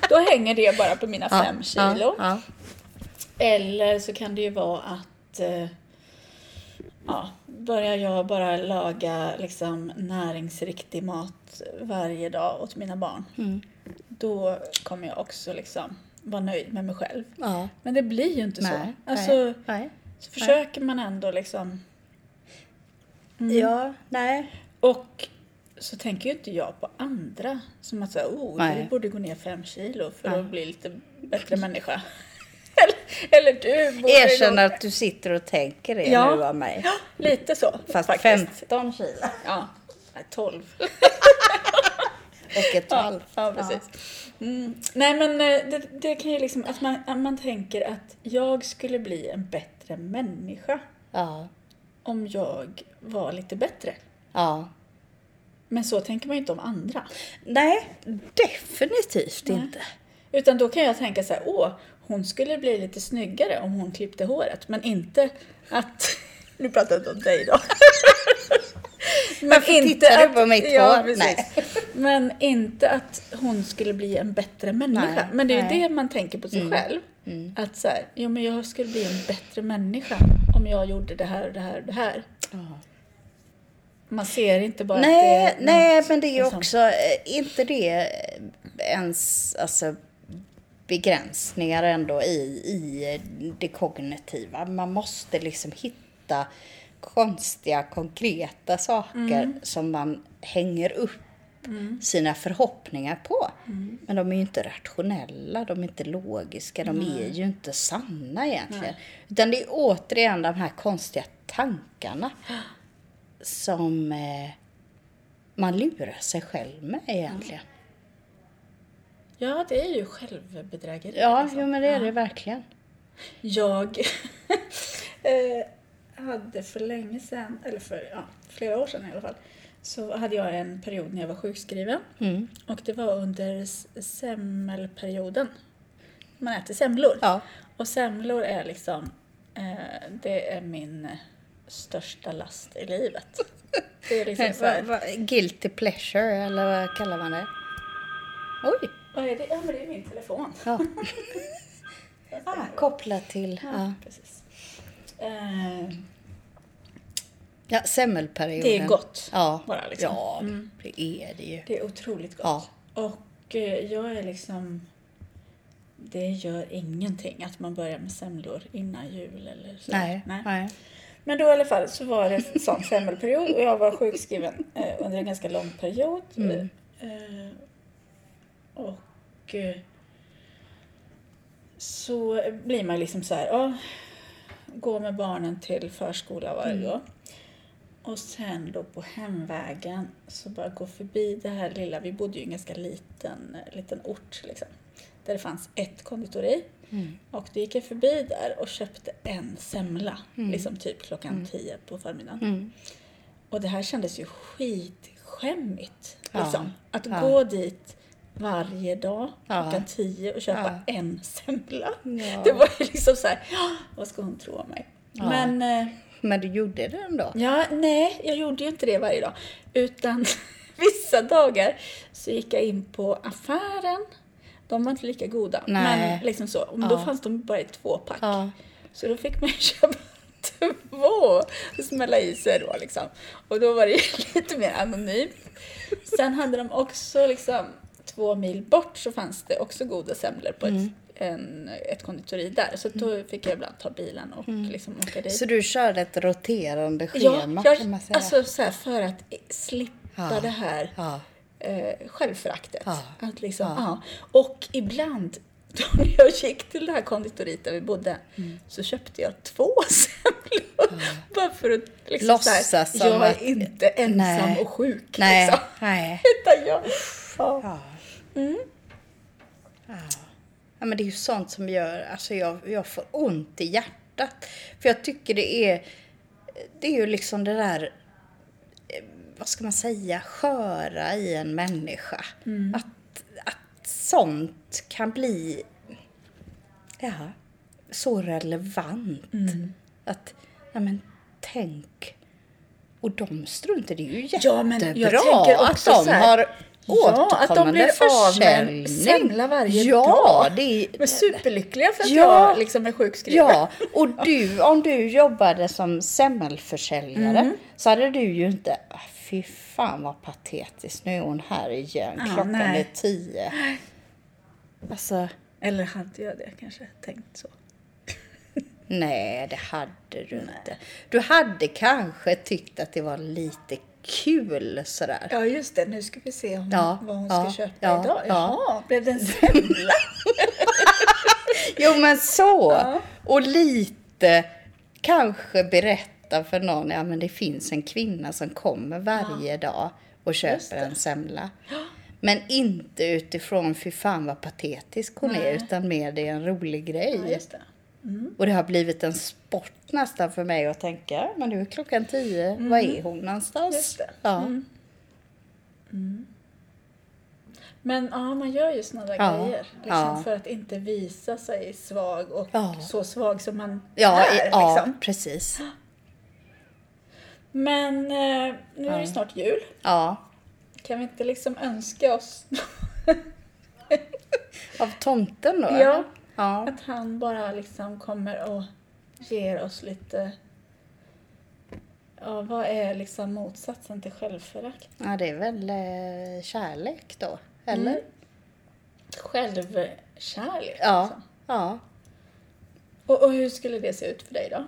A: Då hänger det bara på mina fem kilo. Eller så kan det ju vara att eh, ja, börjar jag bara laga liksom, näringsriktig mat varje dag åt mina barn.
B: Mm.
A: Då kommer jag också liksom vara nöjd med mig själv. Men det blir ju inte så.
B: Nej,
A: Alltså,
B: nej, nej.
A: så försöker man ändå liksom...
B: Ja, nej.
A: Och så tänker ju inte jag på andra som att säga, oh,
B: Nej.
A: du borde gå ner fem kilo för
B: Ja.
A: att bli lite bättre människa. eller, eller du borde
B: Erkänn att du sitter och tänker det
A: Ja.
B: nu av mig.
A: Ja, lite så
B: Fast
A: faktiskt.
B: 15 kilo.
A: Ja, nej, 12.
B: Och ett
A: Ja,
B: halvt.
A: ja precis. Mm. Nej men eh, det, det kan ju liksom att man, att man tänker att jag skulle bli en bättre människa
B: Ja.
A: Om jag var lite bättre.
B: ja.
A: Men så tänker man ju inte om andra.
B: Nej, definitivt
A: Nej.
B: inte.
A: Utan då kan jag tänka så här, åh, hon skulle bli lite snyggare om hon klippte håret. Men inte att... Nu pratar jag inte om dig då. Men
B: Varför tittar du på mitt
A: ja,
B: hår? Nej.
A: Men inte att hon skulle bli en bättre människa.
B: Nej,
A: men det är ju det man tänker på sig
B: Mm.
A: själv. Att så här, jo men jag skulle bli en bättre människa om jag gjorde det här och det här och det här. Man ser inte bara
B: Nej,
A: att det är
B: nej
A: något,
B: men det är
A: liksom.
B: också, eh, inte det eh, ens alltså, begränsningar ändå i, i det kognitiva. Man måste liksom hitta konstiga, konkreta saker
A: Mm.
B: som man hänger upp sina förhoppningar på.
A: Mm.
B: Men de är ju inte rationella, de är inte logiska, de är ju inte sanna egentligen. Utan det är återigen de här konstiga tankarna som eh, man lurar sig själv med egentligen.
A: Ja, det är ju självbedrägeri.
B: Ja,
A: liksom.
B: jo, men det är
A: Ja.
B: det verkligen.
A: Jag eh, hade för länge sedan, eller för ja, flera år sedan i alla fall, så hade jag en period när jag var sjukskriven.
B: Mm.
A: Och det var under semmelperioden. Man äter semlor.
B: Ja.
A: Och semlor är liksom, eh, det är min största last i livet. Det är liksom så
B: Va-
A: här,
B: va- Guilty pleasure, eller vad kallar man det? Oj!
A: vad är det? Ja, men det är min telefon.
B: Ja. ah, kopplat till... Ja.
A: Ja, precis. Eh,
B: Ja, semmelperioden.
A: det är gott.
B: Ja,
A: bara liksom.
B: ja
A: Mm.
B: det är det ju.
A: Det är otroligt gott.
B: Ja.
A: Och eh, jag är liksom... det gör ingenting att man börjar med semlor innan jul eller så.
B: Nej, nej.
A: Men då i alla fall så var det en sån semmelperiod och jag var sjukskriven eh, under en ganska lång period.
B: Mm.
A: Eh, och eh, så blir man liksom så här, ja, gå med barnen till förskola varje
B: Mm.
A: Och sen då på hemvägen så bara gå förbi det här lilla, vi bodde ju i en ganska liten, liten ort liksom. Där det fanns ett konditori.
B: Mm.
A: Och då gick jag förbi där och köpte en semla.
B: Mm.
A: Liksom typ klockan tio på förmiddagen.
B: Mm.
A: Och det här kändes ju skitskämmigt.
B: Ja.
A: Liksom. Att
B: Ja.
A: gå dit varje dag
B: Ja.
A: klockan tio och köpa en semla.
B: Ja.
A: Det var ju liksom så här, "Ja, vad ska hon tro om mig?
B: Ja.
A: Men eh,
B: Men du gjorde det ändå?
A: Ja, nej, jag gjorde ju inte det varje dag. Utan vissa dagar så gick jag in på affären. De var inte lika goda.
B: Nej.
A: Men liksom så. Och Då
B: Ja.
A: fanns de bara i två pack.
B: Ja.
A: Så då fick man köpa två och smälla i sig då liksom. Och då var det ju lite mer anonymt. Sen hade de också liksom två mil bort så fanns det också goda semlor på ett, en, ett konditori där. Så då fick jag ibland ta bilen och liksom åka dit.
B: Så du körde ett roterande
A: Ja,
B: schema
A: jag,
B: kan man säga?
A: alltså så här, för att slippa
B: Ja.
A: det här
B: ja.
A: eh, självföraktet.
B: Ja.
A: Att liksom,
B: Ja.
A: ja. Och ibland då när jag gick till det här konditoriet där vi bodde
B: Mm.
A: så köpte jag två semlor. Bara för att liksom
B: Låtsas
A: så här,
B: som
A: jag är
B: att-
A: inte ensam
B: Nej.
A: och sjuk.
B: Nej,
A: Liksom.
B: nej.
A: Utan jag, ja.
B: Ja. Ja. men det är ju sånt som gör, alltså jag, jag får ont i hjärtat. För jag tycker det är, det är ju liksom det där, eh, vad ska man säga, sköra i en människa. Att, att sånt kan bli, ja, så relevant. Att, ja men tänk. Och de struntar, det är ju jättebra
A: Ja, men jag tänker också
B: att de har
A: Ja, att de blir av med semla varje
B: ja,
A: dag.
B: Det är,
A: De är superlyckliga för att
B: Ja.
A: jag liksom är sjukskriven.
B: Ja, och du, om du jobbade som semmelförsäljare
A: Mm.
B: så hade du ju inte, ah, fy fan vad patetiskt, nu är hon här igen,
A: Ja,
B: klockan
A: nej.
B: är tio. Alltså,
A: Eller hade jag det kanske tänkt så?
B: nej det hade du inte. Du hade kanske tyckt att det var lite kul sådär.
A: Ja, just det. Nu ska vi se om,
B: Ja,
A: vad hon
B: ja,
A: ska köpa
B: ja,
A: idag.
B: ja.
A: Jaha, blev det en semla?
B: Jo men så!
A: Ja.
B: Och lite kanske berätta för någon, ja men det finns en kvinna som kommer varje dag och köper en semla. Men inte utifrån fy fan vad patetisk hon är,
A: Nej.
B: utan mer det är en rolig grej.
A: Ja, det.
B: Och det har blivit en sport nästan för mig att tänka, men nu är klockan tio, var är hon någonstans?
A: Mm. Just det.
B: Ja.
A: Men ja, man gör ju såna där
B: Ja,
A: grejer. Liksom,
B: ja.
A: För att inte visa sig svag och
B: Ja.
A: så svag som man
B: Ja,
A: är.
B: i- ja
A: Liksom.
B: precis.
A: Men eh, nu är det snart jul.
B: Ja.
A: Kan vi inte liksom önska oss
B: Av tomten då?
A: Ja.
B: Ja.
A: att han bara liksom kommer och ger oss lite... Ja, vad är liksom motsatsen till självförakt?
B: Ja, det är väl eh, kärlek då, eller?
A: Mm. Självkärlek.
B: Ja,
A: Liksom.
B: ja.
A: Och, och hur skulle det se ut för dig då?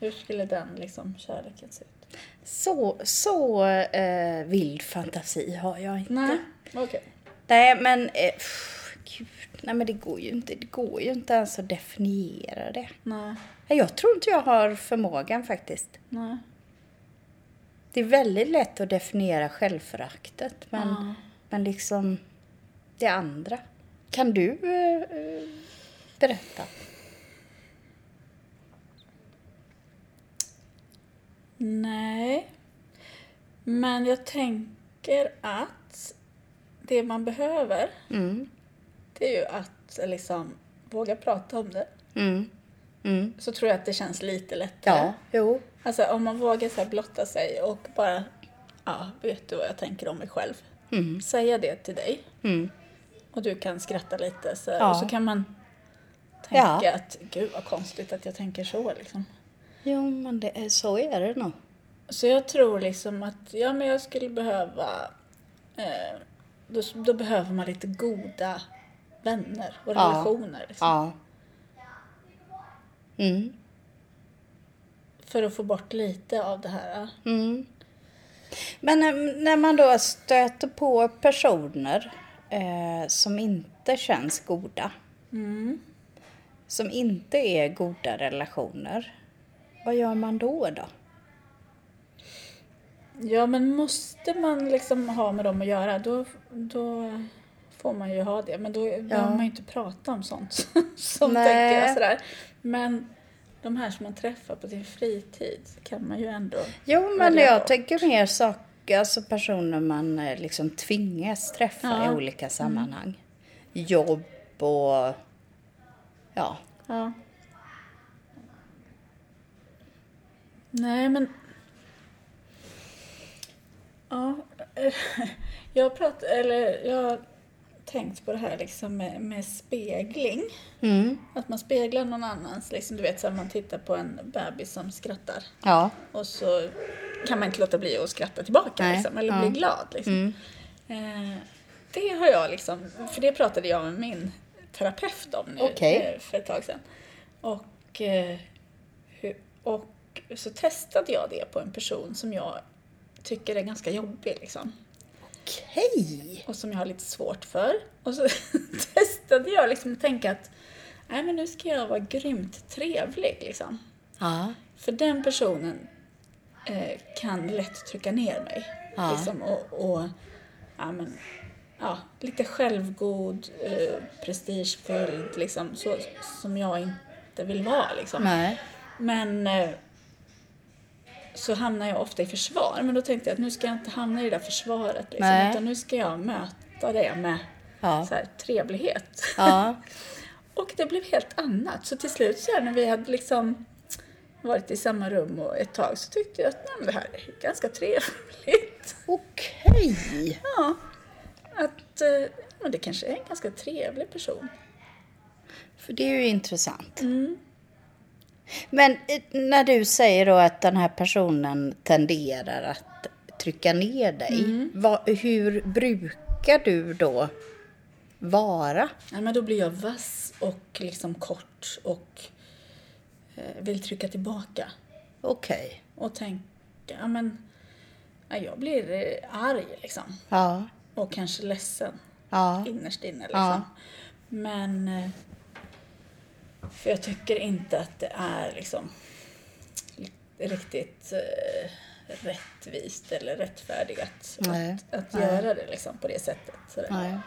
A: Hur skulle den liksom kärleken se ut?
B: Så, så eh, vild fantasi har jag inte.
A: Nej, okej.
B: Nej, men eh, pff, gud, nej, men det går ju inte. Det går ju inte ens att definiera det.
A: Nej,
B: Jag tror inte jag har förmågan faktiskt.
A: nej.
B: Det är väldigt lätt att definiera självföraktet, men,
A: Ja.
B: men liksom det andra. Kan du eh, eh, berätta?
A: Nej. Men jag tänker att det man behöver,
B: Mm,
A: det är ju att liksom våga prata om det.
B: mm, mm.
A: Så tror jag att det känns lite lättare.
B: Ja, jo.
A: Alltså om man vågar så blotta sig och bara, ja, vet du vad jag tänker om mig själv?
B: Mm,
A: Säga det till dig.
B: mm.
A: Och du kan skratta lite så,
B: Ja.
A: och så kan man tänka
B: Ja.
A: att gud vad konstigt att jag tänker så liksom.
B: Jo, men det är, så är det nog.
A: Så jag tror liksom att ja, men jag skulle behöva... Eh, då, då behöver man lite goda vänner och
B: Ja.
A: relationer. Liksom.
B: Ja. Mm.
A: För att få bort lite av det här.
B: Mm. Men när, man då stöter på personer eh, som inte känns goda, som inte är goda relationer, vad gör man då då?
A: Ja, men måste man liksom ha med dem att göra, då, då får man ju ha det. Men då behöver man ju inte prata om sånt. som
B: Nej.
A: tänker jag sådär. Men de här som man träffar på sin fritid kan man ju ändå...
B: Jo, men jag
A: bort.
B: tänker mer saker, alltså personer man eh, liksom tvingas träffa
A: Ja.
B: i olika sammanhang. Jobb och ja.
A: Ja. Nej, men... Ja, jag har pratat, eller jag tänkt på det här liksom med, med spegling.
B: Mm.
A: Att man speglar någon annans, liksom, du vet så här, man tittar på en bebis som skrattar
B: Ja.
A: och så kan man inte låta bli att skratta tillbaka liksom, eller
B: ja.
A: bli glad. Liksom. Eh, det har jag liksom, för det pratade jag med min terapeut om nu
B: Okej.
A: eh, för ett tag sedan. Och, eh, och så testade jag det på en person som jag tycker är ganska jobbig liksom.
B: Okej.
A: Och som jag har lite svårt för. Och så testade jag liksom att tänka att nej men nu ska jag vara grymt trevlig liksom.
B: Ja.
A: För den personen eh, kan lätt trycka ner mig.
B: Ja.
A: Liksom, och, och ja, men, ja, lite självgod, eh, prestigefylld, liksom, så, som jag inte vill vara. Liksom.
B: Nej.
A: Men eh, så hamnar jag ofta i försvar. Men då tänkte jag att nu ska jag inte hamna i det där försvaret. Liksom,
B: Nej.
A: utan nu ska jag möta det med
B: Ja.
A: så här, trevlighet.
B: Ja.
A: Och det blev helt annat. Så till slut så här, när vi hade liksom varit i samma rum och ett tag så tyckte jag att nej, det här är ganska trevligt.
B: Okej.
A: Ja, att eh, men det kanske är en ganska trevlig person.
B: För det är ju intressant.
A: Mm.
B: Men eh, när du säger då att den här personen tenderar att trycka ner dig.
A: Mm.
B: Vad, hur brukar du då vara?
A: Ja, men då blir jag vass och liksom kort och eh, vill trycka tillbaka.
B: Okej.
A: Och tänka, ja men, ja, jag blir eh, arg liksom.
B: Ja.
A: Och kanske ledsen.
B: Ja.
A: innerst inne. Liksom.
B: Ja.
A: Men för jag tycker inte att det är liksom riktigt eh, rättvist eller rättfärdigat
B: Nej.
A: att, att
B: Nej.
A: göra det liksom på det sättet. Sådär.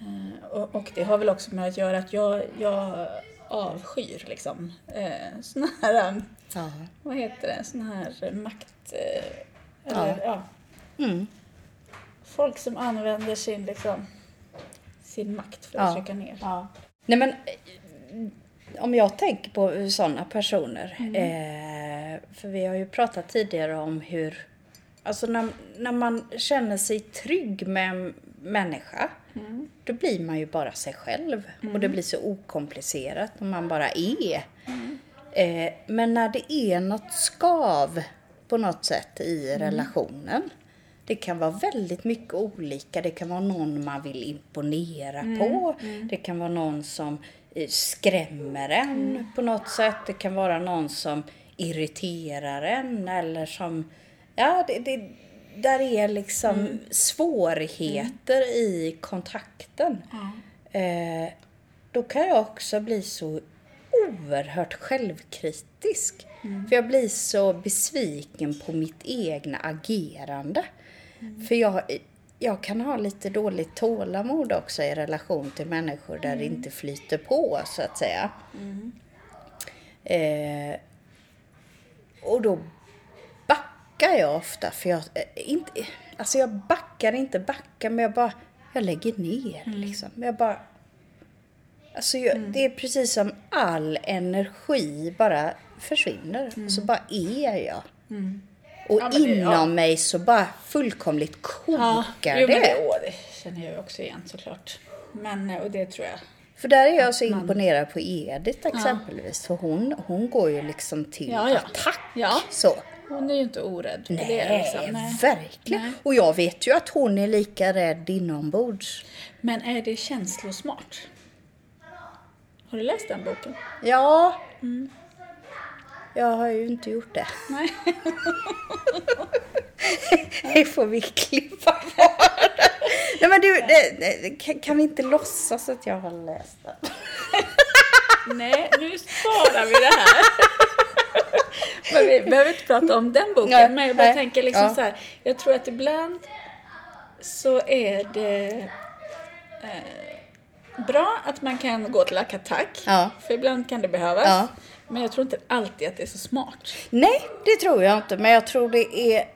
A: Eh, och, och det har väl också med att göra att jag, jag avskyr liksom eh, såna här, eh,
B: Ja.
A: vad heter det, såna här makt... Eh, eller, ja.
B: Mm.
A: Folk som använder sin, liksom, sin makt för att
B: Ja.
A: trycka ner.
B: Nej men eh, om jag tänker på sådana personer. Eh, för vi har ju pratat tidigare om hur, alltså när, när man känner sig trygg med en människa. Då blir man ju bara sig själv. Och det blir så okomplicerat och man bara är. Eh, men när det är något skav på något sätt i relationen. Det kan vara väldigt mycket olika. Det kan vara någon man vill imponera på. Det kan vara någon som eh, skrämmer en på något sätt. Det kan vara någon som irriterar en eller som... Ja, det, det, där är liksom svårigheter i kontakten. Eh, då kan jag också bli så oerhört självkritisk. För jag blir så besviken på mitt egna agerande. För jag, jag kan ha lite dåligt tålamod också i relation till människor där det inte flyter på så att säga. Eh, och då backar jag ofta för jag eh, inte, alltså jag backar inte backar men jag bara, jag lägger ner liksom. Jag bara, alltså jag, det är precis som all energi bara försvinner. Så bara är jag. Och
A: Ja, det-
B: inom
A: ja.
B: mig så bara fullkomligt kokar
A: jo, men
B: det.
A: det, åh, det känner jag också igen såklart. Men, eh, och det tror jag.
B: För där är jag så imponerad på Edith exempelvis. För hon, hon går ju liksom till
A: Ja, ja.
B: attack.
A: Ja.
B: Så.
A: hon är ju inte orädd för
B: Nej,
A: det. Liksom. Nej.
B: verkligen.
A: Nej.
B: Och jag vet ju att hon är lika rädd inombords.
A: Men är det känslosmart? Har du läst den boken?
B: Ja. Jag har ju inte gjort det.
A: Nej.
B: Det får vi klippa bort. Nej men du, det, det, kan- kan vi inte låtsas att jag har läst den?
A: Nej, nu sparar vi det här. Men vi behöver inte prata om den boken.
B: Nej,
A: men jag bara
B: nej,
A: tänker liksom
B: ja.
A: så här. Jag tror att ibland så är det eh, bra att man kan gå till attack.
B: Ja.
A: För ibland kan det behövas.
B: Ja.
A: Men jag tror inte alltid att det är så smart.
B: Nej, det tror jag inte. Men jag tror det är...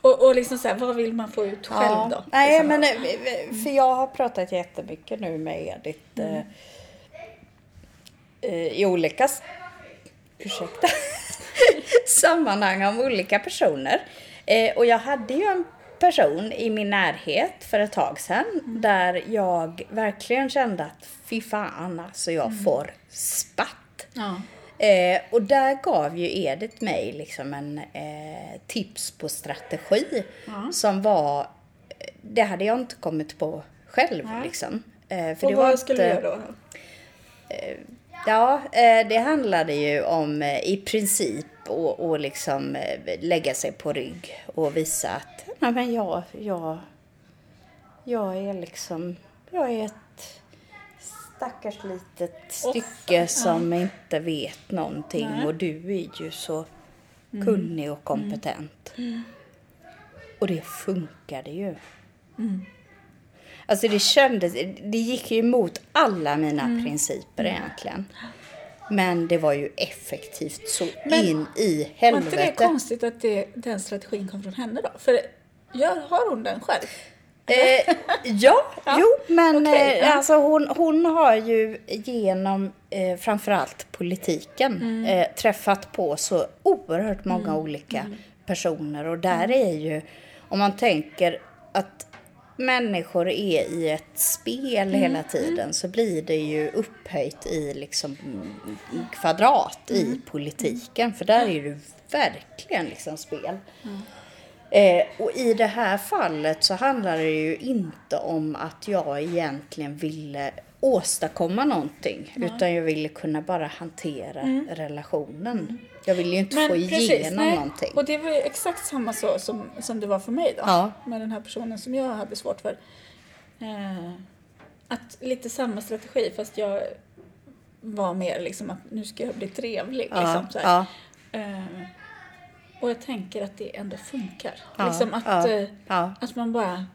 A: Och, och liksom så här, vad vill man få ut själv då?
B: Nej,
A: Liksom.
B: men eh, för jag har pratat jättemycket nu med Edith
A: Mm.
B: eh, eh, i olika ursäkta, sammanhang om olika personer. Eh, och jag hade ju en person i min närhet för ett tag sedan
A: Mm.
B: där jag verkligen kände att fy fan alltså jag
A: Mm.
B: får spatt.
A: Ja.
B: Eh, och där gav ju Edith mig liksom en eh, tips på strategi som var, det hade jag inte kommit på själv
A: Nej.
B: liksom. Eh,
A: Och vad skulle du göra då?
B: Ja, eh, det handlade ju om eh, i princip att och liksom eh, lägga sig på rygg och visa att nej, men jag, jag, jag är liksom, jag är ett stackars litet stycke som inte vet någonting
A: Nej.
B: och du är ju så kunnig och kompetent. Och det funkade ju. Alltså det kändes, det gick ju emot alla mina principer egentligen. Men det var ju effektivt så
A: Men
B: in i
A: Var inte det
B: helvete.
A: konstigt att det, den strategin kom från henne då? För gör, har hon den själv?
B: Eh, ja,
A: Ja,
B: jo, men
A: okej,
B: eh,
A: ja.
B: alltså hon, hon har ju genom eh, framförallt politiken
A: Mm.
B: eh, träffat på så oerhört många olika
A: Mm.
B: personer och där är ju, om man tänker att människor är i ett spel
A: Mm.
B: hela tiden så blir det ju upphöjt i liksom mm, kvadrat
A: Mm.
B: i politiken för där är det verkligen liksom spel. Eh, och i det här fallet så handlar det ju inte om att jag egentligen ville åstadkomma någonting. Utan jag ville kunna bara hantera relationen. Jag ville ju inte få igenom
A: nej.
B: någonting.
A: Och det var ju exakt samma så som, som det var för mig då.
B: Ja.
A: Med den här personen som jag hade svårt för. Eh, att lite samma strategi fast jag var mer liksom att nu ska jag bli trevlig.
B: Ja,
A: Liksom, så här.
B: ja.
A: Eh, och jag tänker att det ändå funkar.
B: Ja,
A: liksom att,
B: ja,
A: eh,
B: ja.
A: att man bara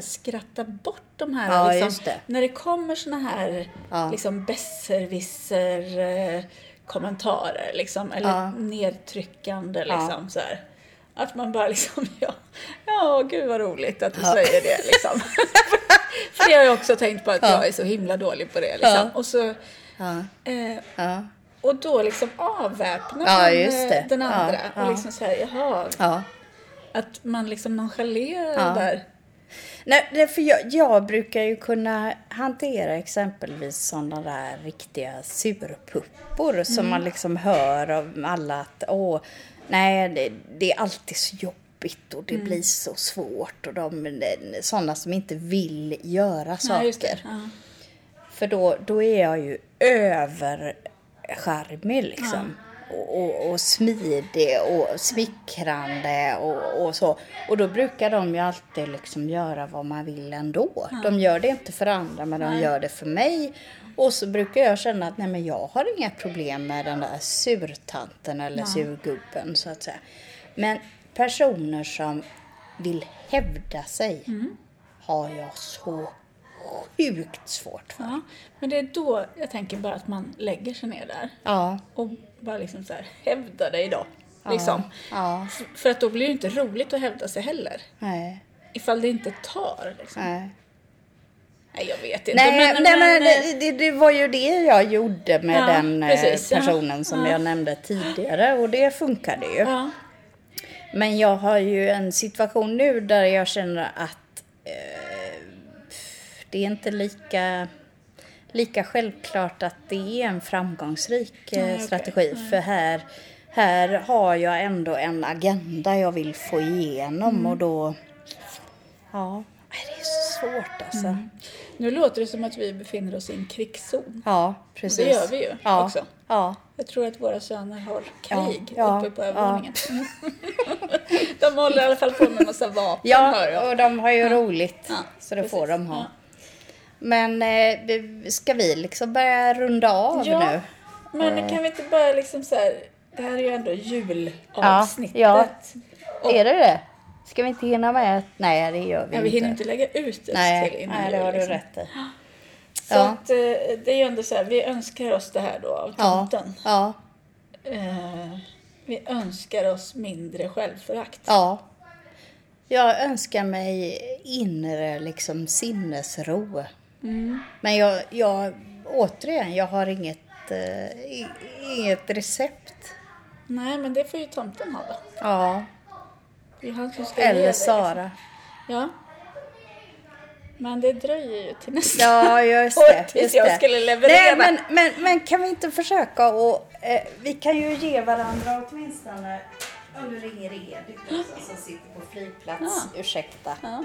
A: skrattar bort de här... Liksom,
B: det.
A: När det kommer såna här
B: Ja.
A: liksom besserwisser eh, kommentarer liksom, eller nedtryckande liksom så här. Att man bara liksom, ja, ja gud vad roligt att du säger det liksom. För det har jag också tänkt på att
B: Ja.
A: jag är så himla dålig på det liksom. Och så... Eh, och då liksom avväpnar
B: Ja,
A: man eh, den
B: Ja,
A: andra.
B: ja.
A: Och liksom säger, jaha,
B: ja.
A: att man liksom nonchalerar
B: Ja.
A: det där.
B: Nej, för jag, jag brukar ju kunna hantera exempelvis sådana där riktiga surpuppor som man liksom hör av alla att åh, nej, det, det är alltid så jobbigt och det blir så svårt och de sådana som inte vill göra saker.
A: Ja, det. Ja.
B: För då, då är jag ju övercharmig liksom. Och, och, och smidig och smickrande och, och så. Och då brukar de ju alltid liksom göra vad man vill ändå. De gör det inte för andra men de
A: Nej.
B: gör det för mig. Och så brukar jag känna att nej men jag har inga problem med den där surtanten eller surgubben så att säga. Men personer som vill hävda sig
A: Mm.
B: har jag så sjukt svårt för.
A: Ja, men det är då jag tänker bara att man lägger sig ner där
B: Ja.
A: och bara liksom så här, hävda dig då. Liksom.
B: Ja.
A: För att då blir det inte roligt att hävda sig heller.
B: Nej.
A: Ifall det inte tar liksom.
B: Nej.
A: Nej, jag vet inte.
B: Nej,
A: men,
B: nej,
A: men, eh,
B: det, det var ju det jag gjorde med
A: Ja,
B: den eh,
A: precis, ja.
B: personen som
A: Ja.
B: jag nämnde tidigare och det funkade ju.
A: Ja,
B: Men jag har ju en situation nu där jag känner att eh, det är inte lika, lika självklart att det är en framgångsrik eh,
A: okej.
B: strategi. För här, här har jag ändå en agenda jag vill få igenom
A: Mm.
B: och då... Ja, det är så svårt alltså.
A: Mm. Nu låter det som att vi befinner oss i en krigszon.
B: Ja, precis.
A: Det gör vi ju
B: ja.
A: också.
B: Ja,
A: Jag tror att våra söner har krig
B: Ja,
A: uppe på
B: ja,
A: övervåningen. de håller i alla fall på med massa vapen,
B: ja och de har ju roligt.
A: Ja,
B: så det får
A: precis.
B: de ha.
A: Ja.
B: Men eh, ska vi liksom börja runda av
A: Ja,
B: nu?
A: men kan vi inte bara liksom så här, det här är ju ändå julavsnittet.
B: Ja,
A: Och-
B: Är det det? Ska vi inte hinna med? Nej, det gör vi
A: Ja,
B: inte.
A: vi hinner inte lägga ut det till
B: Nej,
A: innan
B: nej det har du
A: liksom.
B: rätt i.
A: Så
B: Ja.
A: att, eh, det är ju ändå så här, vi önskar oss det här då av
B: Ja,
A: tomten.
B: ja,
A: Eh, vi önskar oss mindre självförakt.
B: ja. Jag önskar mig inre liksom sinnesro.
A: Mm.
B: Men jag, jag, återigen, jag har inget, eh, inget recept.
A: Nej, men det får ju tomten ha då.
B: Ja,
A: Det är han som ska ge
B: eller
A: det,
B: Sara.
A: Ja. Men det dröjer ju till nästa.
B: Ja, just det.
A: tills jag skulle leverera.
B: Nej, men, men, men kan vi inte försöka och eh, vi kan ju ge varandra åtminstone om du ringer Edith som sitter på flygplats. Ursäkta.
A: Ja.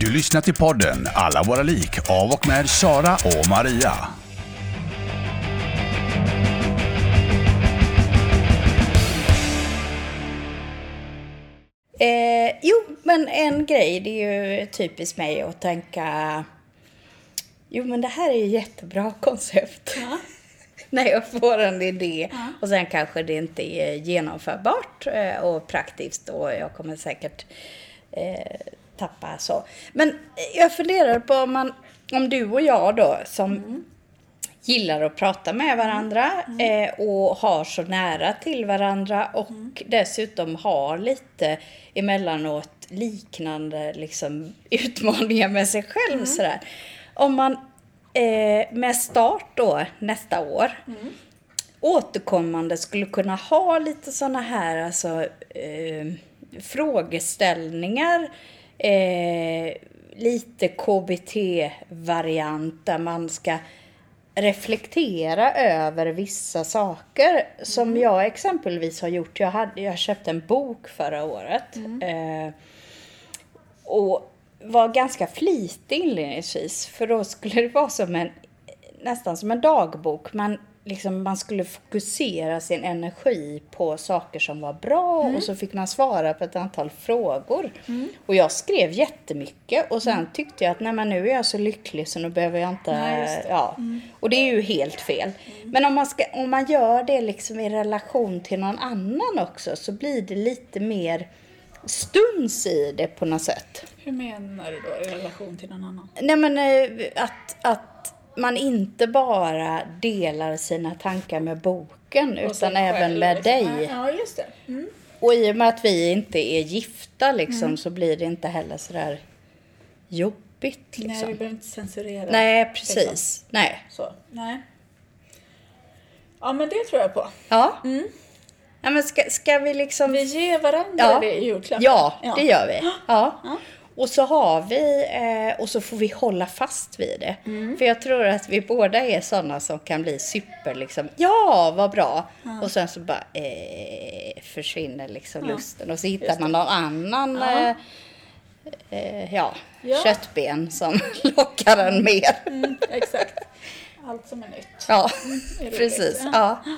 C: Du lyssnar till podden Alla våra lik av och med Sara och Maria.
B: Eh, jo, men en grej, det är ju typiskt mig att tänka Jo, men det här är ju jättebra koncept.
A: Ja.
B: När jag får en idé och sen kanske det inte är genomförbart eh, och praktiskt och jag kommer säkert eh, tappa så. Men jag funderar på om, man, om du och jag då som gillar att prata med varandra eh, och har så nära till varandra och dessutom har lite emellanåt liknande liksom, utmaningar med sig själv. Sådär. Om man eh, med start då nästa år återkommande skulle kunna ha lite sådana här alltså, eh, frågeställningar. Eh, lite KBT-variant där man ska reflektera över vissa saker. Som jag exempelvis har gjort. Jag, hade, jag köpte en bok förra året. Eh, och var ganska flitig inledningsvis. För då skulle det vara som en, nästan som en dagbok. Man, liksom, man skulle fokusera sin energi på saker som var bra och så fick man svara på ett antal frågor. Och jag skrev jättemycket och sen tyckte jag att nej men nu är jag så lycklig så nu behöver jag inte...
A: Nej.
B: Ja. Och det är ju helt fel. Men om man, ska, om man gör det liksom i relation till någon annan också så blir det lite mer stuns i det på något sätt.
A: Hur menar du då i relation till någon annan?
B: Nej men eh, att, att man inte bara delar sina tankar med boken utan även med
A: liksom.
B: dig.
A: Ja, just det. Mm.
B: Och i och med att vi inte är gifta liksom så blir det inte heller sådär jobbigt
A: Nej, vi
B: liksom.
A: behöver inte censurera.
B: Nej,
A: liksom.
B: precis. Nej.
A: Så, nej. Ja, men det tror jag på.
B: Ja. ja men ska, ska vi liksom...
A: Mm. Vi ger varandra
B: Ja.
A: det i julklapp.
B: Ja, det gör vi. Ja.
A: Ja.
B: Och så har vi, eh, och så får vi hålla fast vid det.
A: Mm.
B: För jag tror att vi båda är sådana som kan bli super liksom, ja vad bra. Och sen så bara eh, försvinner liksom lusten. Och så hittar man någon annan
A: Ja.
B: eh, eh, ja,
A: Ja.
B: köttben som lockar en mer.
A: Mm, exakt. Allt som är nytt.
B: Ja,
A: är roligt.
B: precis.
A: Ja.
B: Ja.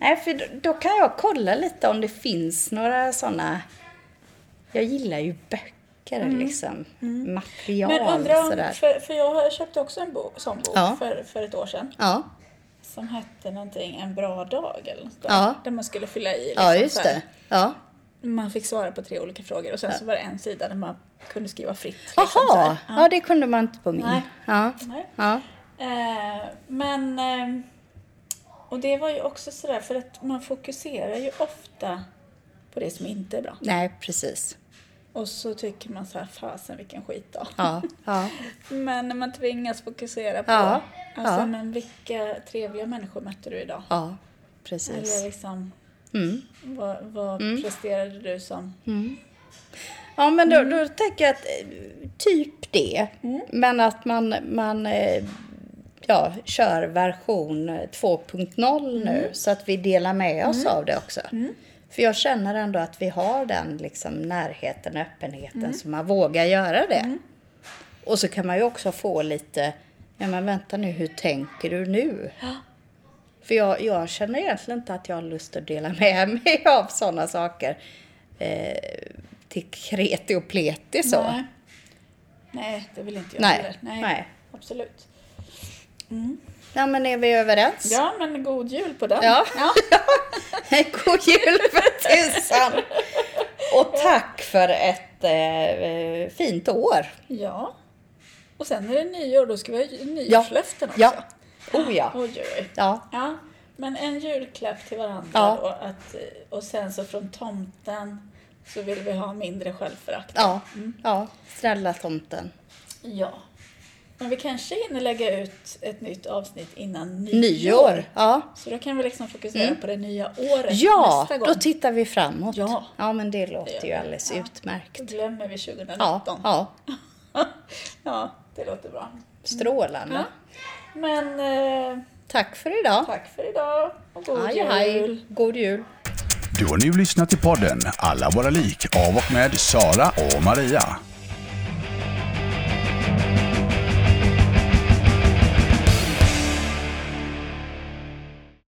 B: Nej, för då, då kan jag kolla lite om det finns några sådana. Jag gillar ju böcker, liksom. Material
A: Mm. Men undrar om,
B: sådär.
A: för, för jag köpte också en bok, sån bok
B: Ja.
A: för, för ett år sedan.
B: Ja,
A: Som hette någonting En bra dag eller något där.
B: Ja.
A: Där man skulle fylla i. Liksom,
B: ja just det. Ja.
A: Man fick svara på tre olika frågor och sen så var det en sida där man kunde skriva fritt. liksom,
B: Jaha,
A: här.
B: ja. det kunde man inte på min.
A: Nej.
B: Ja.
A: Nej.
B: Ja.
A: Eh, men, eh, och det var ju också sådär för att man fokuserar ju ofta på det som inte är bra.
B: Nej, precis.
A: Och så tycker man så här, fasen vilken skit då.
B: Ja, ja.
A: Men när man tvingas fokusera på,
B: Ja,
A: alltså
B: ja.
A: men vilka trevliga människor mötte du idag?
B: ja
A: Eller
B: precis.
A: liksom,
B: Mm.
A: vad, vad presterade du som?
B: Ja, men då,
A: Mm.
B: då tänker jag att eh, typ det. Men att man, man eh, ja, kör version 2.0 nu så att vi delar med oss av det också. För jag känner ändå att vi har den liksom, närheten och öppenheten så man vågar göra det. Och så kan man ju också få lite, ja men vänta nu, hur tänker du nu? För jag, jag känner egentligen inte att jag har lust att dela med mig av sådana saker eh, till kreti och pleti så.
A: Nej. Nej, det vill inte jag
B: Nej,
A: heller. Nej,
B: nej.
A: absolut.
B: Ja men är vi överens?
A: Ja, men god jul på den.
B: Ja. God jul för tusan! Och tack för ett eh, fint år.
A: Ja. Och sen är det nyår, då ska vi ha
B: Ja.
A: nyårslöften också.
B: Ja. Oh ja.
A: Oj.
B: Ja.
A: Ja, men en julklapp till varandra
B: Ja.
A: då. Att, eh, och sen så från tomten så vill vi ha mindre självförakt.
B: Ja. ja. Snälla tomten.
A: Ja. Men vi kanske hinner lägga ut ett nytt avsnitt innan nyår.
B: Nyår. Ja.
A: Så då kan vi liksom fokusera på det nya året
B: Ja,
A: nästa gång.
B: då tittar vi framåt.
A: Ja.
B: ja men det låter ju
A: vi.
B: alldeles
A: Ja.
B: utmärkt.
A: Då glömmer vi 2019.
B: Ja, ja.
A: ja, det låter bra.
B: Strålande.
A: Ja. Men eh,
B: Tack för idag.
A: tack för idag och god
B: Hej,
A: jul.
B: God jul.
C: Du har nu lyssnat till podden Alla våra lik av och med Sara och Maria.